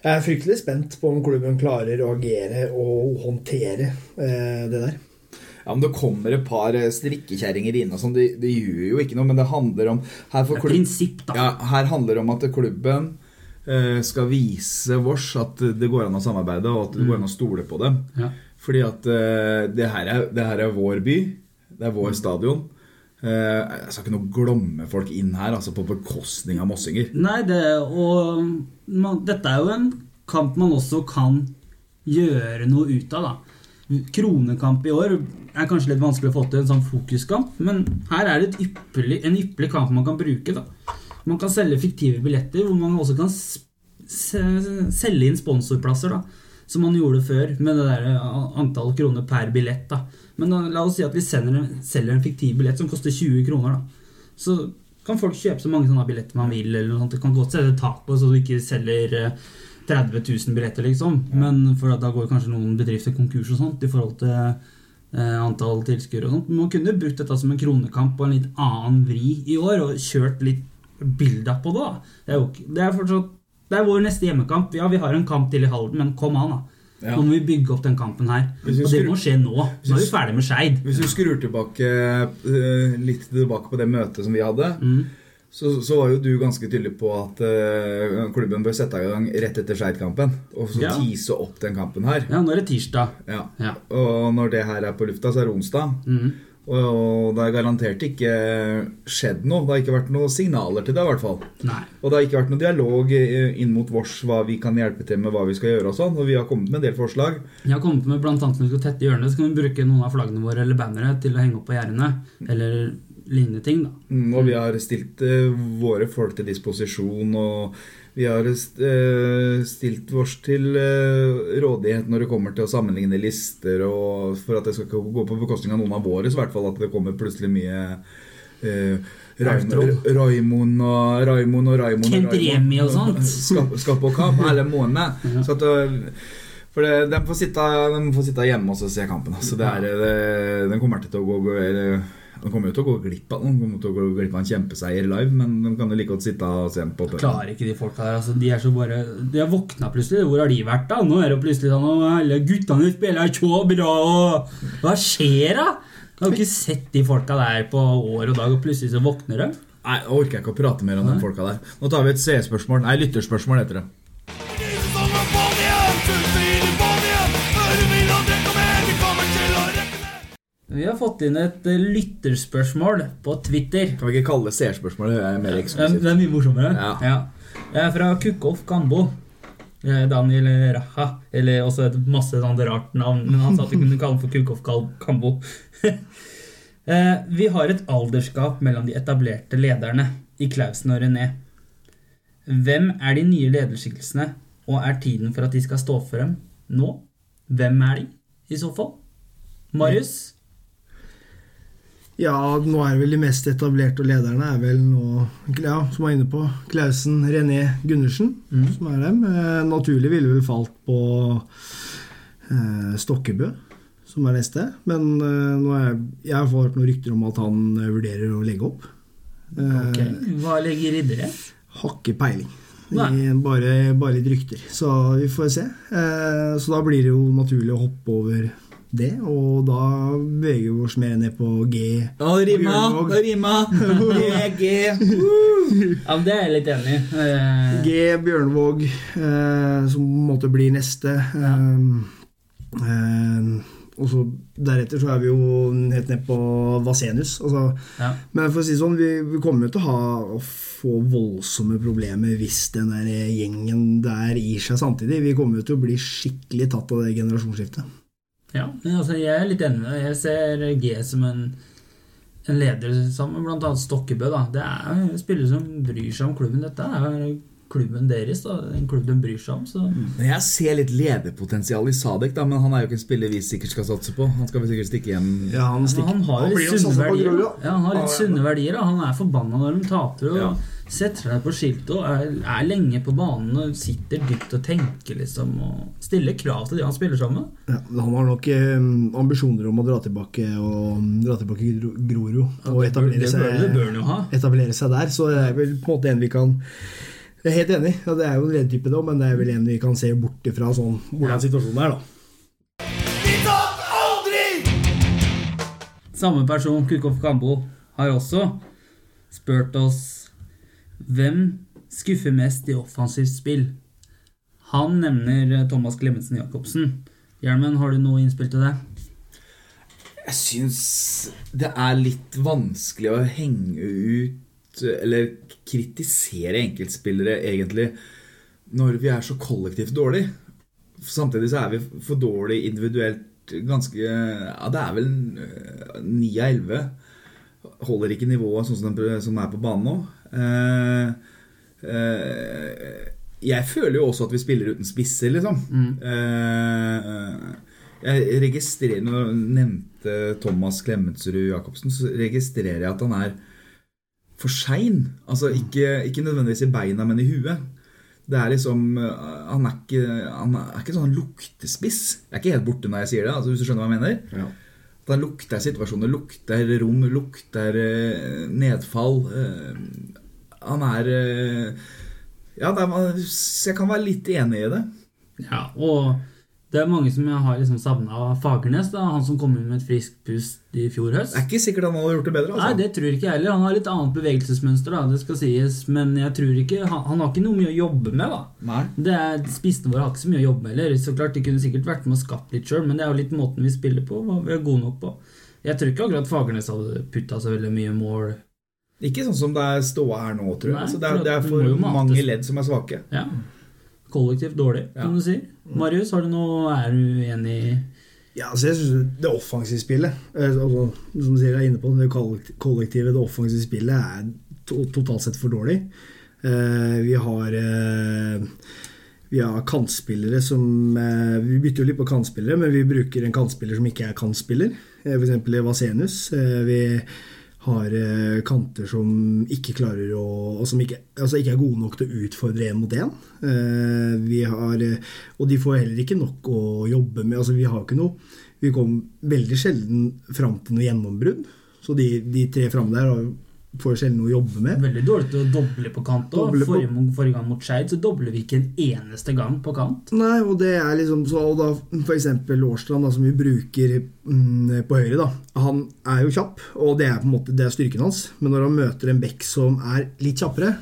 jeg er fryktelig spent på om klubben klarer å agere og håndtere det der. Ja, men Det kommer et par eh, strikkekjerringer inn, og sånn, det, det gjør jo ikke noe. Men det handler om her, Det klubb- prinsipp, da. ja, her handler det om at klubben eh, skal vise vårs at det går an å samarbeide, og at det går an å stole på dem. Ja. Fordi at eh, det, her er, det her er vår by, det er vår stadion. Eh, jeg skal ikke noe glomme folk inn her, altså på bekostning av mossinger. Nei, det, og man, dette er jo en kamp man også kan gjøre noe ut av, da. Kronekamp i år er kanskje litt vanskelig å få til en sånn fokuskamp, men her er det et ypperlig, en ypperlig kamp man kan bruke. da. Man kan selge fiktive billetter, hvor man også kan selge inn sponsorplasser, da. Som man gjorde før, med det der antall kroner per billett. da. Men da, la oss si at vi en, selger en fiktiv billett som koster 20 kroner. da. Så kan folk kjøpe så mange sånne billetter man vil. eller noe sånt. Det kan godt sette et tak på, så du ikke selger eh, 30 000 billetter, liksom. Men for da går kanskje noen bedrifter konkurs og sånt i forhold til eh, antall tilskuere og sånt. Man kunne brukt dette som en kronekamp på en litt annen vri i år, og kjørt litt build-up på det. da. Det er jo det er fortsatt det er vår neste hjemmekamp. Ja, vi har en kamp til i Halden, men kom an, da. Ja. Nå må vi bygge opp den kampen her. Og det skrur- må skje nå. Nå er vi ferdig med Skeid. Hvis du skrur tilbake eh, litt tilbake på det møtet som vi hadde, Mm. Så, så var jo du ganske tydelig på at uh, klubben bør sette i gang rett etter Skeid-kampen. Og så Ja. tise opp den kampen her. Ja, nå er det tirsdag. Ja. Ja. Og når det her er på lufta, så er det onsdag. Mm. Og det har garantert ikke skjedd noe. Det har ikke vært noen signaler til det, i hvert fall. Nei. Og det har ikke vært noen dialog eh, inn mot vårs hva vi kan hjelpe til med hva vi skal gjøre og sånn. Og vi har kommet med en del forslag. Jeg har kommet med blant annet når vi skal tette hjørnet, så kan vi bruke noen av flaggene våre eller bannere til å henge opp på gjerdene. Eller lignende ting, da. Mm, Og vi har stilt uh, våre folk til disposisjon, og vi har eh, stilt vårs til eh, rådighet når det kommer til å sammenligne lister, og for at det skal ikke gå på bekostning av noen av våre, så i hvert fall at det kommer plutselig mye eh. Raimond og Raimond og Raimond Kent Remi og sånt. Skal, skapp og kamp hele måneden. Ja. Så at For det, de, får sitte, de får sitte hjemme og se kampen. Altså, det er, det, den kommer til å gå eller, De kommer jo til å gå glipp av den. De kommer til å gå glipp av en kjempeseier live, men de kan jo like godt sitte og se på puben. Klarer ikke de folka der. altså De er så bare De har våkna plutselig. Hvor har de vært, da? Nå er det plutselig sånn «Å, Alle guttene spiller så bra, og Hva skjer, da? Jeg har jo ikke sett de folka der på år og dag, og plutselig så våkner de. Nei, jeg orker ikke å prate mer om de folka der. Nå tar vi et seerspørsmål. Nei, lytterspørsmål heter det. Vi har fått inn et eh, lytterspørsmål på Twitter. Kan vi ikke kalle det seerspørsmål? Det er mer er, eksklusivt. det er mye morsommere. Ja. Det er fra Kukkolf Gambo. Eh, Daniel Raha. Eller også et masse sånne rart navn, men han sa at vi kunne kalle ham for Kukkolf Kambo. Eh, Vi har et aldersgap mellom de etablerte lederne i Klausen og René. Hvem er de nye lederskikkelsene, og er tiden for at de skal stå for dem nå? Hvem er de, i så fall? Marius? Ja, nå er vel de mest etablerte lederne er vel nå, ja, som var inne på, Klausen, René Gundersen, som er dem. Eh, naturlig ville vel falt på eh, Stokkebø, som er neste. Men eh, nå er, jeg har fått noen rykter om at han eh, vurderer å legge opp. Eh, Ok, Hva legger i det? Har ikke peiling. Er Bare, bare litt rykter. Så vi får se. Eh, så da blir det jo naturlig å hoppe over det, og da beveger vi oss mer ned på G. Ja, det rima! Det rima! G Ja, men Det er jeg litt enig i. G. Bjørnvåg, eh, som på en måte blir neste. Eh, eh, og så deretter så er vi jo helt ned på Vasenius. Altså, ja. men for å si sånn, vi, vi kommer jo til å ha å få voldsomme problemer hvis den der gjengen der gir seg samtidig. Vi kommer jo til å bli skikkelig tatt av det generasjonsskiftet. Ja, altså, jeg er litt enig med deg. Jeg ser G som en, en leder sammen med bl.a. Stokkebø. Da. Det er spillere som bryr seg om klubben. Dette er klubben deres, da. en klubb de bryr seg om. Så. Men Jeg ser litt lederpotensial i Sadek, da, men han er jo ikke en spiller vi sikkert skal satse på. Han skal vi sikkert stikke hjem. Ja, han, stikker. han har litt sunne verdier. Ja, han har litt sunne verdier. Da. Han er forbanna når de taper. og Ja. Setter seg på skiltet og er, er lenge på banen og sitter dypt og tenker. liksom Og stiller krav til de han spiller sammen med. Ja, han har nok eh, ambisjoner om å dra tilbake og dra tilbake Gro- Grorud Ja, og det bør- etablere det bør- det bør jo ha. seg, etablere seg der. Så det er vel på en måte en vi kan Jeg er helt enig. Ja, det er jo en ledertype, da, men det er vel en vi kan se bort ifra sånn, hvordan Ja. situasjonen er. da. Samme person, Kukoff Kambo, har også spurt oss hvem skuffer mest i offensivt spill. Han nevner eh, Thomas Klemetsen Jacobsen. Hjelmen, har du noe innspill til det? Jeg syns det er litt vanskelig å henge ut eller kritisere enkeltspillere, egentlig, når vi er så kollektivt dårlig. Samtidig så er vi for dårlig individuelt ganske Ja, det er vel eh, ni av elleve. Holder ikke nivået sånn som, den, som er på banen nå. Eh, eh, jeg føler jo også at vi spiller uten spisser, liksom. Eh, jeg registrerer Når du nevnte Thomas Klemetsrud Jacobsen, så registrerer jeg at han er for sein. Altså ikke, ikke nødvendigvis i beina, men i huet. Det er liksom Han er ikke, han er ikke sånn luktespiss. Jeg er ikke helt borte når jeg sier det, altså, hvis du skjønner hva jeg mener. Ja. Da lukter situasjoner, lukter rom, lukter eh, nedfall. Eh, han er eh, Ja, det er, jeg kan være litt enig i det. Ja, og det er mange som har liksom savna Fagernes. da, Han som kom inn med et friskt pust i fjor høst. Det er ikke sikkert han hadde gjort det bedre. Nei, Altså. det tror ikke jeg heller. Han har litt annet bevegelsesmønster, da, det skal sies. Men jeg tror ikke, han, han har ikke noe mye å jobbe med. da. Nei. Det er, Spissene våre har ikke så mye å jobbe med heller. Så klart, De kunne sikkert vært med og skapt litt sjøl, men det er jo litt måten vi spiller på. hva vi er gode nok på. Jeg tror ikke akkurat Fagernes hadde putta så veldig mye mål. Ikke sånn som det er ståa her nå, tror jeg. Nei, altså, det, er, det er for mange ledd som er svake. Ja, Kollektivt dårlig, kan du si. Marius, har du noe, er du enig i Ja, altså jeg synes Det offensive spillet, eh, altså, som du sier, er inne på, det kollekt- kollektive, det offensive spillet, er to totalt sett for dårlig. Uh, vi har uh, vi har kantspillere som uh, Vi bytter jo litt på kantspillere, men vi bruker en kantspiller som ikke er kantspiller. Eh, F.eks. Vasenius. Vi har eh, kanter som ikke klarer å og som ikke, altså ikke er gode nok til å utfordre én mot én. Eh, eh, og de får heller ikke nok å jobbe med. altså Vi har ikke noe Vi kom veldig sjelden fram til noe gjennombrudd. Så de, de tre framme der har, får sjelden noe å jobbe med. Veldig dårlig til å doble på kant. Doble på- forrige, forrige gang mot Skeid så dobler vi ikke en eneste gang på kant. Nei, og det er liksom så, og da For eksempel Årstrand, som vi bruker mm, på høyre, da. Han er jo kjapp, og det er på en måte det er styrken hans. Men når han møter en bekk som er litt kjappere,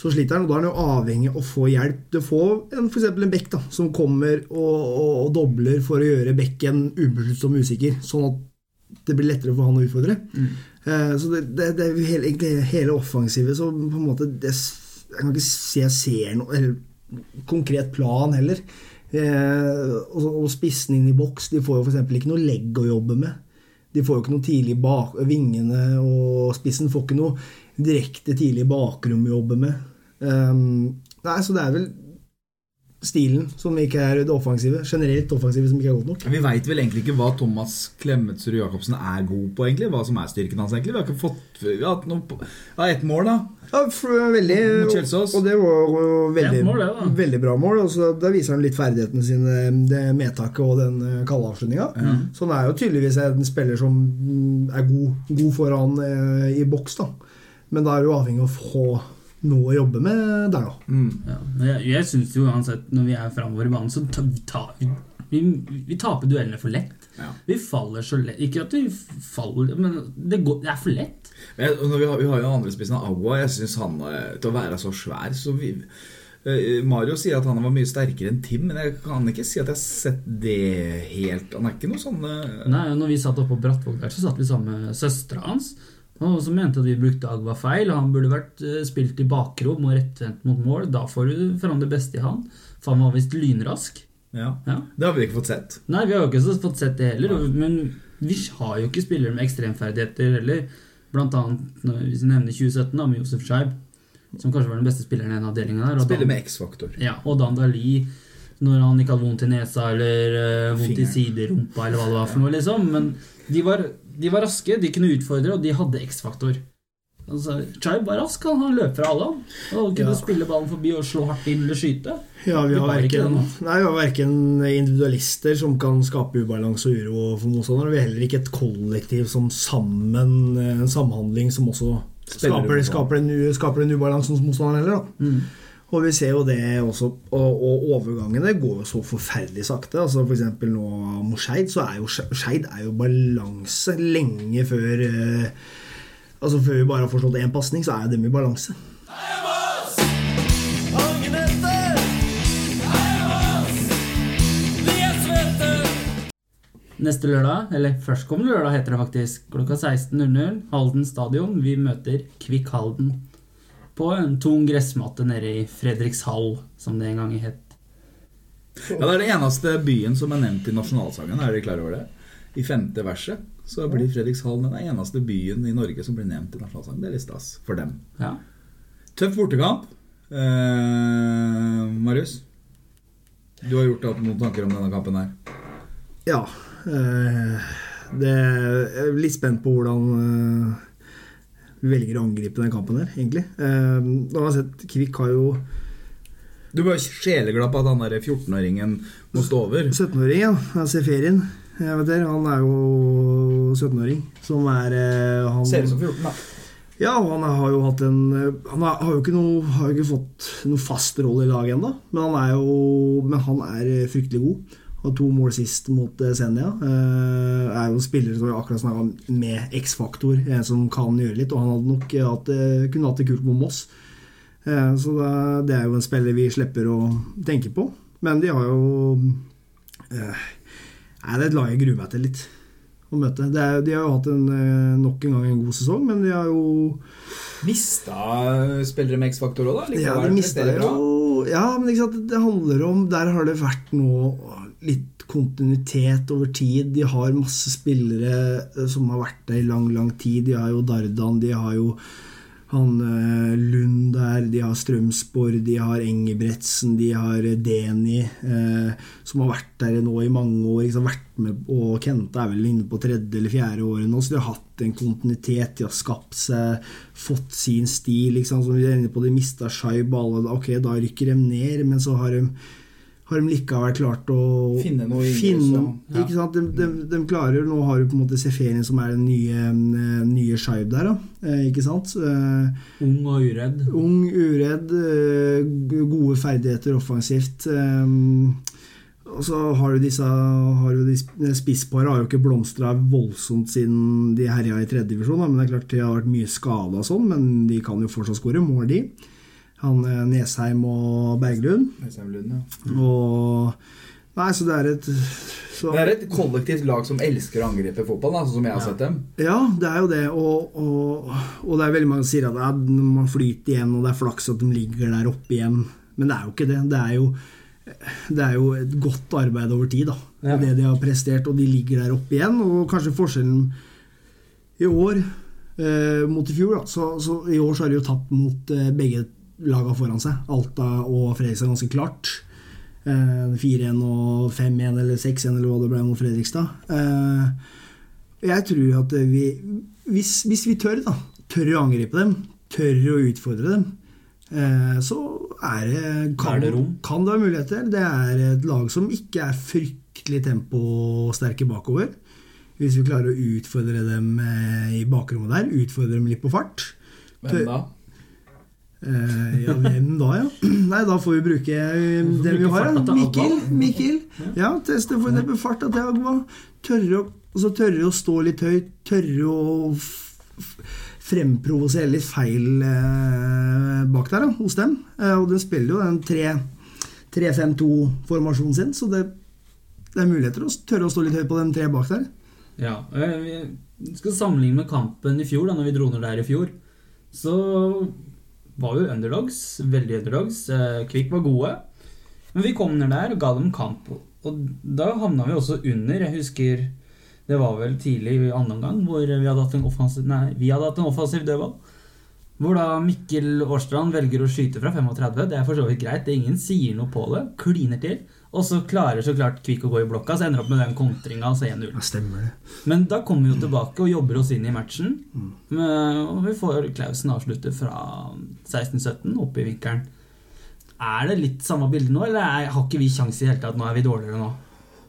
så sliter han. Og da er han jo avhengig av å få hjelp Du får f.eks. en, bekk da, som kommer og, og, og dobler for å gjøre bekken ubesluttsom usikker. Sånn at det blir lettere for han å utfordre. Eh, så det, det, det er egentlig hele offensivet så på en måte det, Jeg kan ikke si jeg ser noe konkret plan heller. Eh, og, og spissen inn i boks De får jo f.eks. ikke noe legg å jobbe med. De får jo ikke noe tidlig bak Vingene og spissen får ikke noe direkte tidlig bakrom å jobbe med. Um, nei, så det er vel stilen som ikke er det offensive. Generelt offensive som ikke er godt nok. Vi veit vel egentlig ikke hva Thomas Klemetsrud Jacobsen er god på, egentlig. Hva som er styrken hans, egentlig. Vi har ikke fått Vi har hatt noe på- ja, ett mål, da. Ja, for, veldig, Og det var jo veldig, mål, det, veldig bra mål. Altså, Da viser han litt ferdighetene sine, det medtaket og den eh, kalde avslutninga. Så han er jo tydeligvis en spiller som mm, er god, god foran eh, i boks, da. Men da er du avhengig av å få noe å jobbe med der, da. Ja, jeg jeg syns jo uansett, når vi er framover i banen, så ta, vi, tar- vi, vi taper duellene for lett. Ja. Vi faller så lett Ikke at vi faller, men det, går, det er for lett. Men, når vi, har, vi har jo andre spissen av Awa. Jeg syns han eh, til å være så svær så vi, eh, Mario sier at han var mye sterkere enn Tim, men jeg kan ikke si at jeg har sett det helt Han er ikke noe sånn eh, Nei, når vi satt oppe på Brattvåg der, så satt vi sammen med søstera hans. Og som mente at vi brukte Agva feil, og han burde vært eh, spilt i bakrom og rettvendt mot mål. Da får du fram det beste i han. For han var visst lynrask. ja. Ja. Det har vi ikke fått sett. Nei, vi har jo ikke fått sett det heller. Men vi har jo ikke spillere med ekstremferdigheter heller. Blant annet, hvis vi nevner 2017, da, med Josef Scheib, som kanskje var den beste spilleren i den avdelinga der. Spiller med X-faktor. Ja, og Dan Dali når han ikke hadde vondt i nesa eller uh, vondt i siderumpa eller hva det var for noe, liksom. Men de var, de var raske, de kunne utfordre, og de hadde X-faktor. Altså, Chaib var rask, han, han løp fra alle. han. Kunne Ja. spille ballen forbi og slå hardt inn eller skyte. Ja, vi har verken, nei, vi har verken individualister som kan skape ubalanse og uro for motstanderen, vi har heller ikke et kollektiv som sammen En samhandling som også skaper, skaper, den, skaper den ubalansen hos motstanderen heller. da Mm. Og vi ser jo det også, og, og overgangene går jo så forferdelig sakte. altså For eksempel nå mot Skeid, så er jo Skeid balanse lenge før eh, Altså Før vi bare har forstått én pasning, så er jo dem i balanse. Neste lørdag, eller førstkommende lørdag heter det faktisk, klokka 16.00, Halden stadion. Vi møter Kvikk Halden på en tung gressmatte nede i Fredrikshall, som det en gang het. Ja, Det er den eneste byen som er nevnt i nasjonalsangen. Er dere klar over det? I femte verset så blir Fredrikshallen den eneste byen i Norge som blir nevnt i nasjonalsangen. Det er litt stas for dem. Ja. Tøff bortekamp. Eh, Marius, du har gjort deg noen tanker om denne kampen her. Ja. eh, det jeg er litt spent på hvordan eh, velger å angripe den kampen her, egentlig. Eh, Nå har jeg sett Kvikk har jo Du var sjeleglad på at han der 14-åringen må stå over. 17-åring, ja. Jeg ser ferien. Jeg vet det, Han er jo 17-åring, som er eh, han, Ser ut som 14, da. Ja, og han har jo hatt en Han har, jo ikke, noe, har jo ikke fått noen fast rolle i laget ennå, men han er jo Men han er fryktelig god. Har to mål sist mot eh, Senja. Uh, er jo en spiller som akkurat snakka med X-faktor, en som kan gjøre litt. Og han hadde nok hatt, det- kunne hatt det kult mot Moss. Uh, så det, det er jo en spiller vi slipper å tenke på. Men de har jo uh, Nei, det er et lag jeg gruer meg til litt å møte. Det er, de har jo hatt en, eh, nok en gang en god sesong, men de har jo Mista spillere med X-faktor òg, da? Ja, de mista jo Ja, men det handler om Der har det vært nå litt kontinuitet over tid. De har masse spillere eh, som har vært der i lang, lang tid. De har jo Dardan, de har jo han eh, Lund der, de har Strømsborg, de har Engebretsen, de har eh, Deni, eh, som har vært der nå i mange år. Liksom, vært med, og Kente er vel inne på tredje eller fjerde året nå, så de har hatt en kontinuitet. De har skapt seg, fått sin stil. Liksom, som vi er inne på, De mista Shaib og. Ok, da rykker de ned, men så har de har de likevel klart å Finne noe finne, ja. ikke sant? De, de, de klarer Nå har du på en måte Seferin som er den nye, eh, nye Shaib der, da. Eh, ikke sant? Eh, Ung og uredd. Ung, uredd, gode ferdigheter offensivt. Og så har du disse har du de Spissparet har jo ikke blomstra voldsomt siden de herja i tredje divisjon. Men det er klart de har vært mye skada og sånn, men de kan jo fortsatt skåre mål, de. Han eh, Nesheim og Berglund. Lund, ja. Og Nei, så det er et så, Det er et kollektivt lag som elsker å angripe fotball, da, sånn som jeg har sett dem. Ja, det er jo det. Og, og, og det er veldig mange som sier at ja, man flyter igjen, og det er flaks at de ligger der oppe igjen. Men det er jo ikke det. Det er jo, det er jo et godt arbeid over tid, da. Ja. Det de har prestert, og de ligger der oppe igjen. Og kanskje forskjellen i år eh, mot i fjor, da. Så, så i år så har de jo tapt mot eh, begge laga foran seg. Alta og Fredrikstad ganske klart. Eh, 4-1 og 5-1 eller 6-1 eller hva det ble mot Fredrikstad. Eh, jeg tror at vi hvis, hvis vi tør, da, tør å angripe dem, tør å utfordre dem, eh, så er det, kan, Er det rom? kan det være muligheter. Det er et lag som ikke er fryktelig temposterke bakover. Hvis vi klarer å utfordre dem eh, i bakrommet der, utfordre dem litt på fart. Hvem da? Eh, ja, hvem da, ja? Nei, da får vi bruke eh, det vi har. Ja. Mikkel. Mikkel. Ja, teste for eksempel farta til Agua. Tørre å, altså, tørre å stå litt høyt. Tørre å fremprovosere litt feil eh, bak der da, hos dem. Eh, og de spiller jo den 3 3-5-2-formasjonen sin, så det, det er muligheter å tørre å stå litt høyt på den tre bak der. Ja, eh, vi skal sammenligne med kampen i fjor, da når vi dro ned der i fjor. Så var jo underdogs, veldig underdogs. Eh, Kvikk var gode. Men vi kom ned der og ga dem kamp. Og da havna vi også under. Jeg husker det var vel tidlig i andre omgang hvor vi hadde hatt en offensiv, nei, hatt en offensiv dødball. Hvor da Mikkel Årstrand velger å skyte fra 35. Det er for så vidt greit. det er Ingen sier noe på det. Kliner til. Og så klarer så klart Kvikk å gå i blokka, så ender opp med den kontringa, altså 1-0. Ja. Men da kommer vi jo tilbake og jobber oss inn i matchen. Men- Og vi får Klausen avslutte fra 16-17 oppe i vinkelen. Er det litt samme bilde nå, eller er, har ikke vi sjanse i det hele tatt? Nå er vi dårligere nå.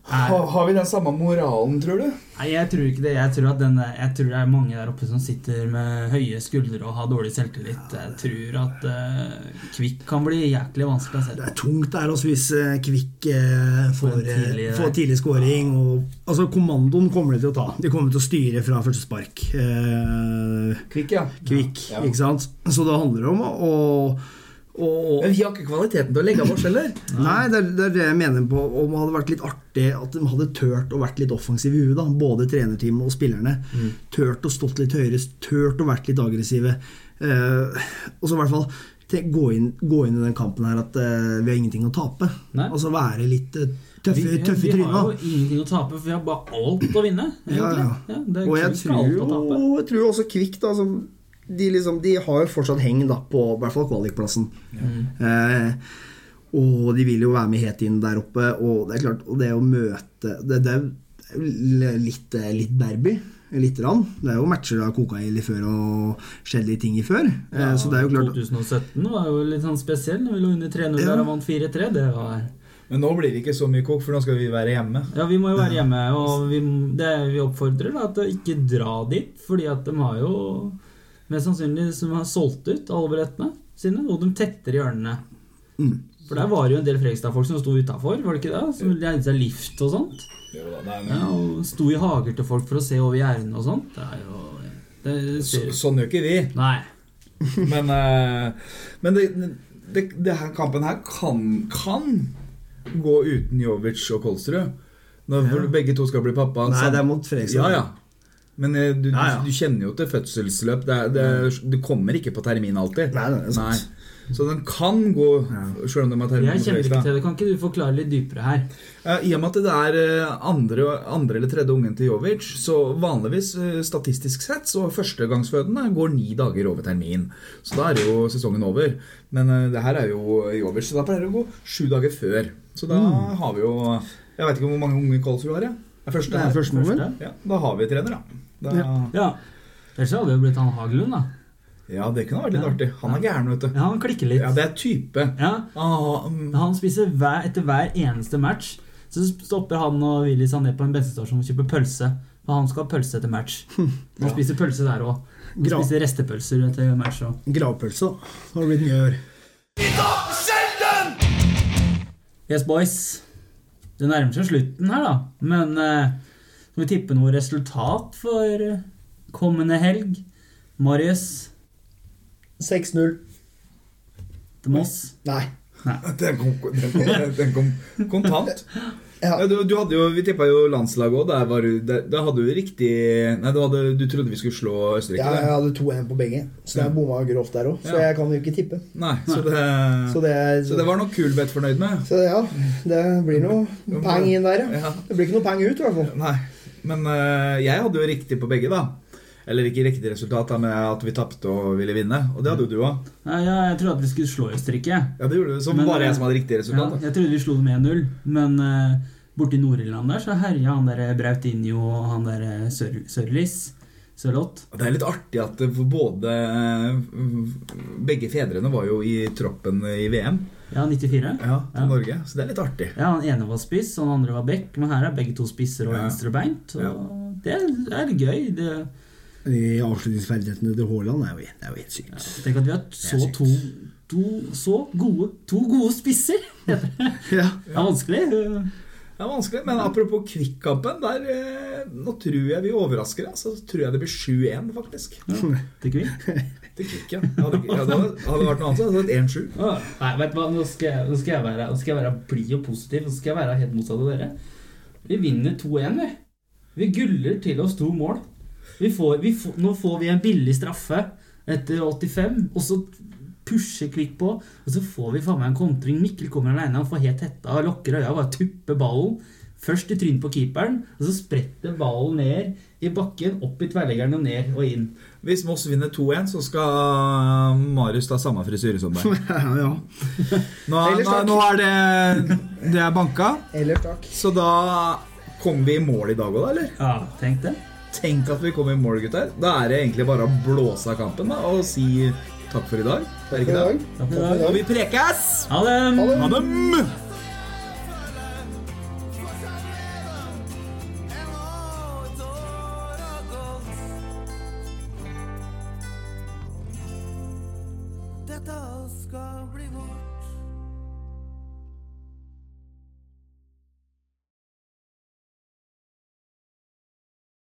Er, Har, har vi den samme moralen, tror du? nei, jeg tror ikke det. Jeg tror, at den, jeg tror det er mange der oppe som sitter med høye skuldre og har dårlig selvtillit. Jeg tror at uh, Kvikk kan bli jæklig vanskelig å Det er tungt der også hvis uh, Kvikk uh, får, tidlig- eh, får tidlig scoring. Og, altså Kommandoen kommer de til å ta. De kommer til å styre fra første spark. Eh, Kvikk, ja. Kvikk, Ja. ikke sant? Så det handler om å, å Men vi har ikke kvaliteten til å legge av oss heller. Nei, det er, det er det jeg mener på. Om det hadde vært litt artig at de hadde tørt å vært litt offensive i huet. da, Både trenerteamet og spillerne. Tørt å stått litt høyere, tørt å vært litt aggressive. Eh, og så i hvert fall gå inn, gå inn i den kampen her at eh, vi har ingenting å tape. Nei. Altså være litt eh, tøffe, vi, tøffe i vi har jo ingenting å tape, for vi har bare alt å vinne. Ja, ja. ja. det er Og jeg tror, alt å jo, jeg tror også Kvikk da, som de, liksom, de har jo fortsatt heng da, på i hvert fall kvalikplassen. Eh, og de vil jo være med helt inn der oppe. Og det er klart, og det å møte Det, det er jo litt, litt derby. Lite grann. Det er jo matcher det har koka i litt før og skjedd litt ting i før. Ja, så det er jo klart 2017 var jo litt sånn spesiell. Når vi lå under 3-0 Ja. der og vant 4-3. Det var Men nå blir det ikke så mye kok, for nå skal vi være hjemme. Ja, vi må jo være hjemme, og vi, det, vi oppfordrer da, til å ikke dra dit. Fordi at de har jo mest sannsynlig som har solgt ut alle billettene sine, og de tetter hjørnene. Mm. For der var det jo en del Fredrikstad-folk som sto utafor, var det ikke det? Som leide seg lift og sånt. Det Ja, og sto i hager til folk for å se over gjerdene og sånt. Det er jo det Så, sånn gjør ikke vi. Nei. Men, eh, men det, det, det her kampen her kan, kan gå uten Jovic og Kolsrud. Når Ja. begge to skal bli pappa. Nei, det er mot Fredrikstad. Ja, ja. Men eh, du, Ja, ja. du kjenner jo til fødselsløp. Det, det, er- du kommer ikke på termin alltid. Nei, det er sant. Så den kan gå, sjøl om de har termin Jeg kjenner ikke til det. Kan ikke du forklare litt dypere her? Ja, I og med at det er eh, andre, andre eller tredje ungen til Jovic, så vanligvis, eh, statistisk sett, så førstegangsfødende går ni dager over termin. Så da er jo sesongen over. Men det her er jo Jovic, så da pleier det å gå sju dager før. Så da Mm. har vi jo Jeg vet ikke hvor mange unge Kolsrud har, jeg. Det første Det er første nummer. Første? Ja, da har vi trener, da. da ja. Ja. Ellers hadde det jo blitt han Hagelund, da. det kunne vært litt Ja. artig. Han er gæren, vet du. Ja, han klikker litt. Ja, det er type. Ja, Ah, um. Han spiser hver, etter hver eneste match Så stopper han og Willy ned på en bensinstasjon og kjøper pølse. For han skal ha pølse etter match. Han Ja. spiser pølse der òg. Han Gra- spiser restepølser etter match òg. Gravpølse da. har det blitt mye å gjøre. Yes, boys. Det nærmer seg slutten her, da. Men eh, skal vi tippe noe resultat for eh, kommende helg? Marius 6-0. til Moss? Nei. Den kom, den kom, den kom kontant. Ja. Ja, du, du hadde jo, Vi tippa jo landslaget òg. Da, hadde du riktig Nei, du, hadde, du trodde vi skulle slå Østerrike? Ja, jeg hadde 2-1 på begge, så Ja. jeg bomma grovt der òg. Så Ja. jeg kan jo ikke tippe. Nei, så det, Så det, så det var nok Kulbeth fornøyd med. så ja, det blir noe peng inn der, ja. Ja. Det blir ikke noe peng ut, i hvert fall. Nei, men eh, jeg hadde jo riktig på begge, da. Eller ikke riktig resultat, men at vi tapte og ville vinne. Og det hadde jo du òg. Ja, jeg trodde at vi skulle slå Østerrike. Ja, det gjorde du. Som Men, bare eh, jeg som hadde riktig resultat. Ja, jeg trodde vi slo dem 1-0, men uh, borti Nord-Irland der så herja han der Brautinho og han der eh, Sør Sørlis. Sørloth. Det er litt artig at både Begge fedrene var jo i troppen i VM Ja, 94. ja, til Ja. Norge, så det er litt artig. Ja, Han ene var spiss, og den andre var back, men her er begge to spisser og Ja. venstrebeint. Og Ja. det er gøy. Det, De avslutningsferdighetene til Haaland er jo, det er jo helt sykt. tenk at vi har så to, to så gode To gode spisser! Ja. Det er vanskelig. Det er vanskelig, men apropos Kvikk-kampen, der eh, Nå tror jeg vi overrasker deg. Så tror jeg det blir 7-1, faktisk. Til Kvikk. Til Kvikk, ja. Hadde, ja, det hadde, hadde det vært noe annet, så hadde det vært 1-7. Å, Nei, vet du hva, nå skal jeg, nå skal jeg være, nå skal jeg være blid og positiv, nå skal jeg være helt motsatt av dere. Vi vinner 2-1, vi. Vi guller til oss to mål. Vi får, vi får, nå får vi en billig straffe etter 85, og så pusher Kvikk på, og så får vi faen meg en kontring. Mikkel kommer alene, han får helt hetta, lukker øya, bare tupper ballen. Først i trynet på keeperen, og så spretter ballen ned i bakken, opp i tverrleggeren og ned og inn. Hvis Moss vinner 2-1, så skal Marius ta samme frisyre som deg. ja, ja. Nå, nå, nå er det Det er banka. Eller takk. Så da kommer vi i mål i dag òg, da, eller? Ja, tenk det. Tenk at vi kom i mål, gutter. Da er det egentlig bare å blåse av kampen da, og si takk for i dag. Er det ikke det? Takk for i dag. Og vi prekes! Ha det! Ha dem!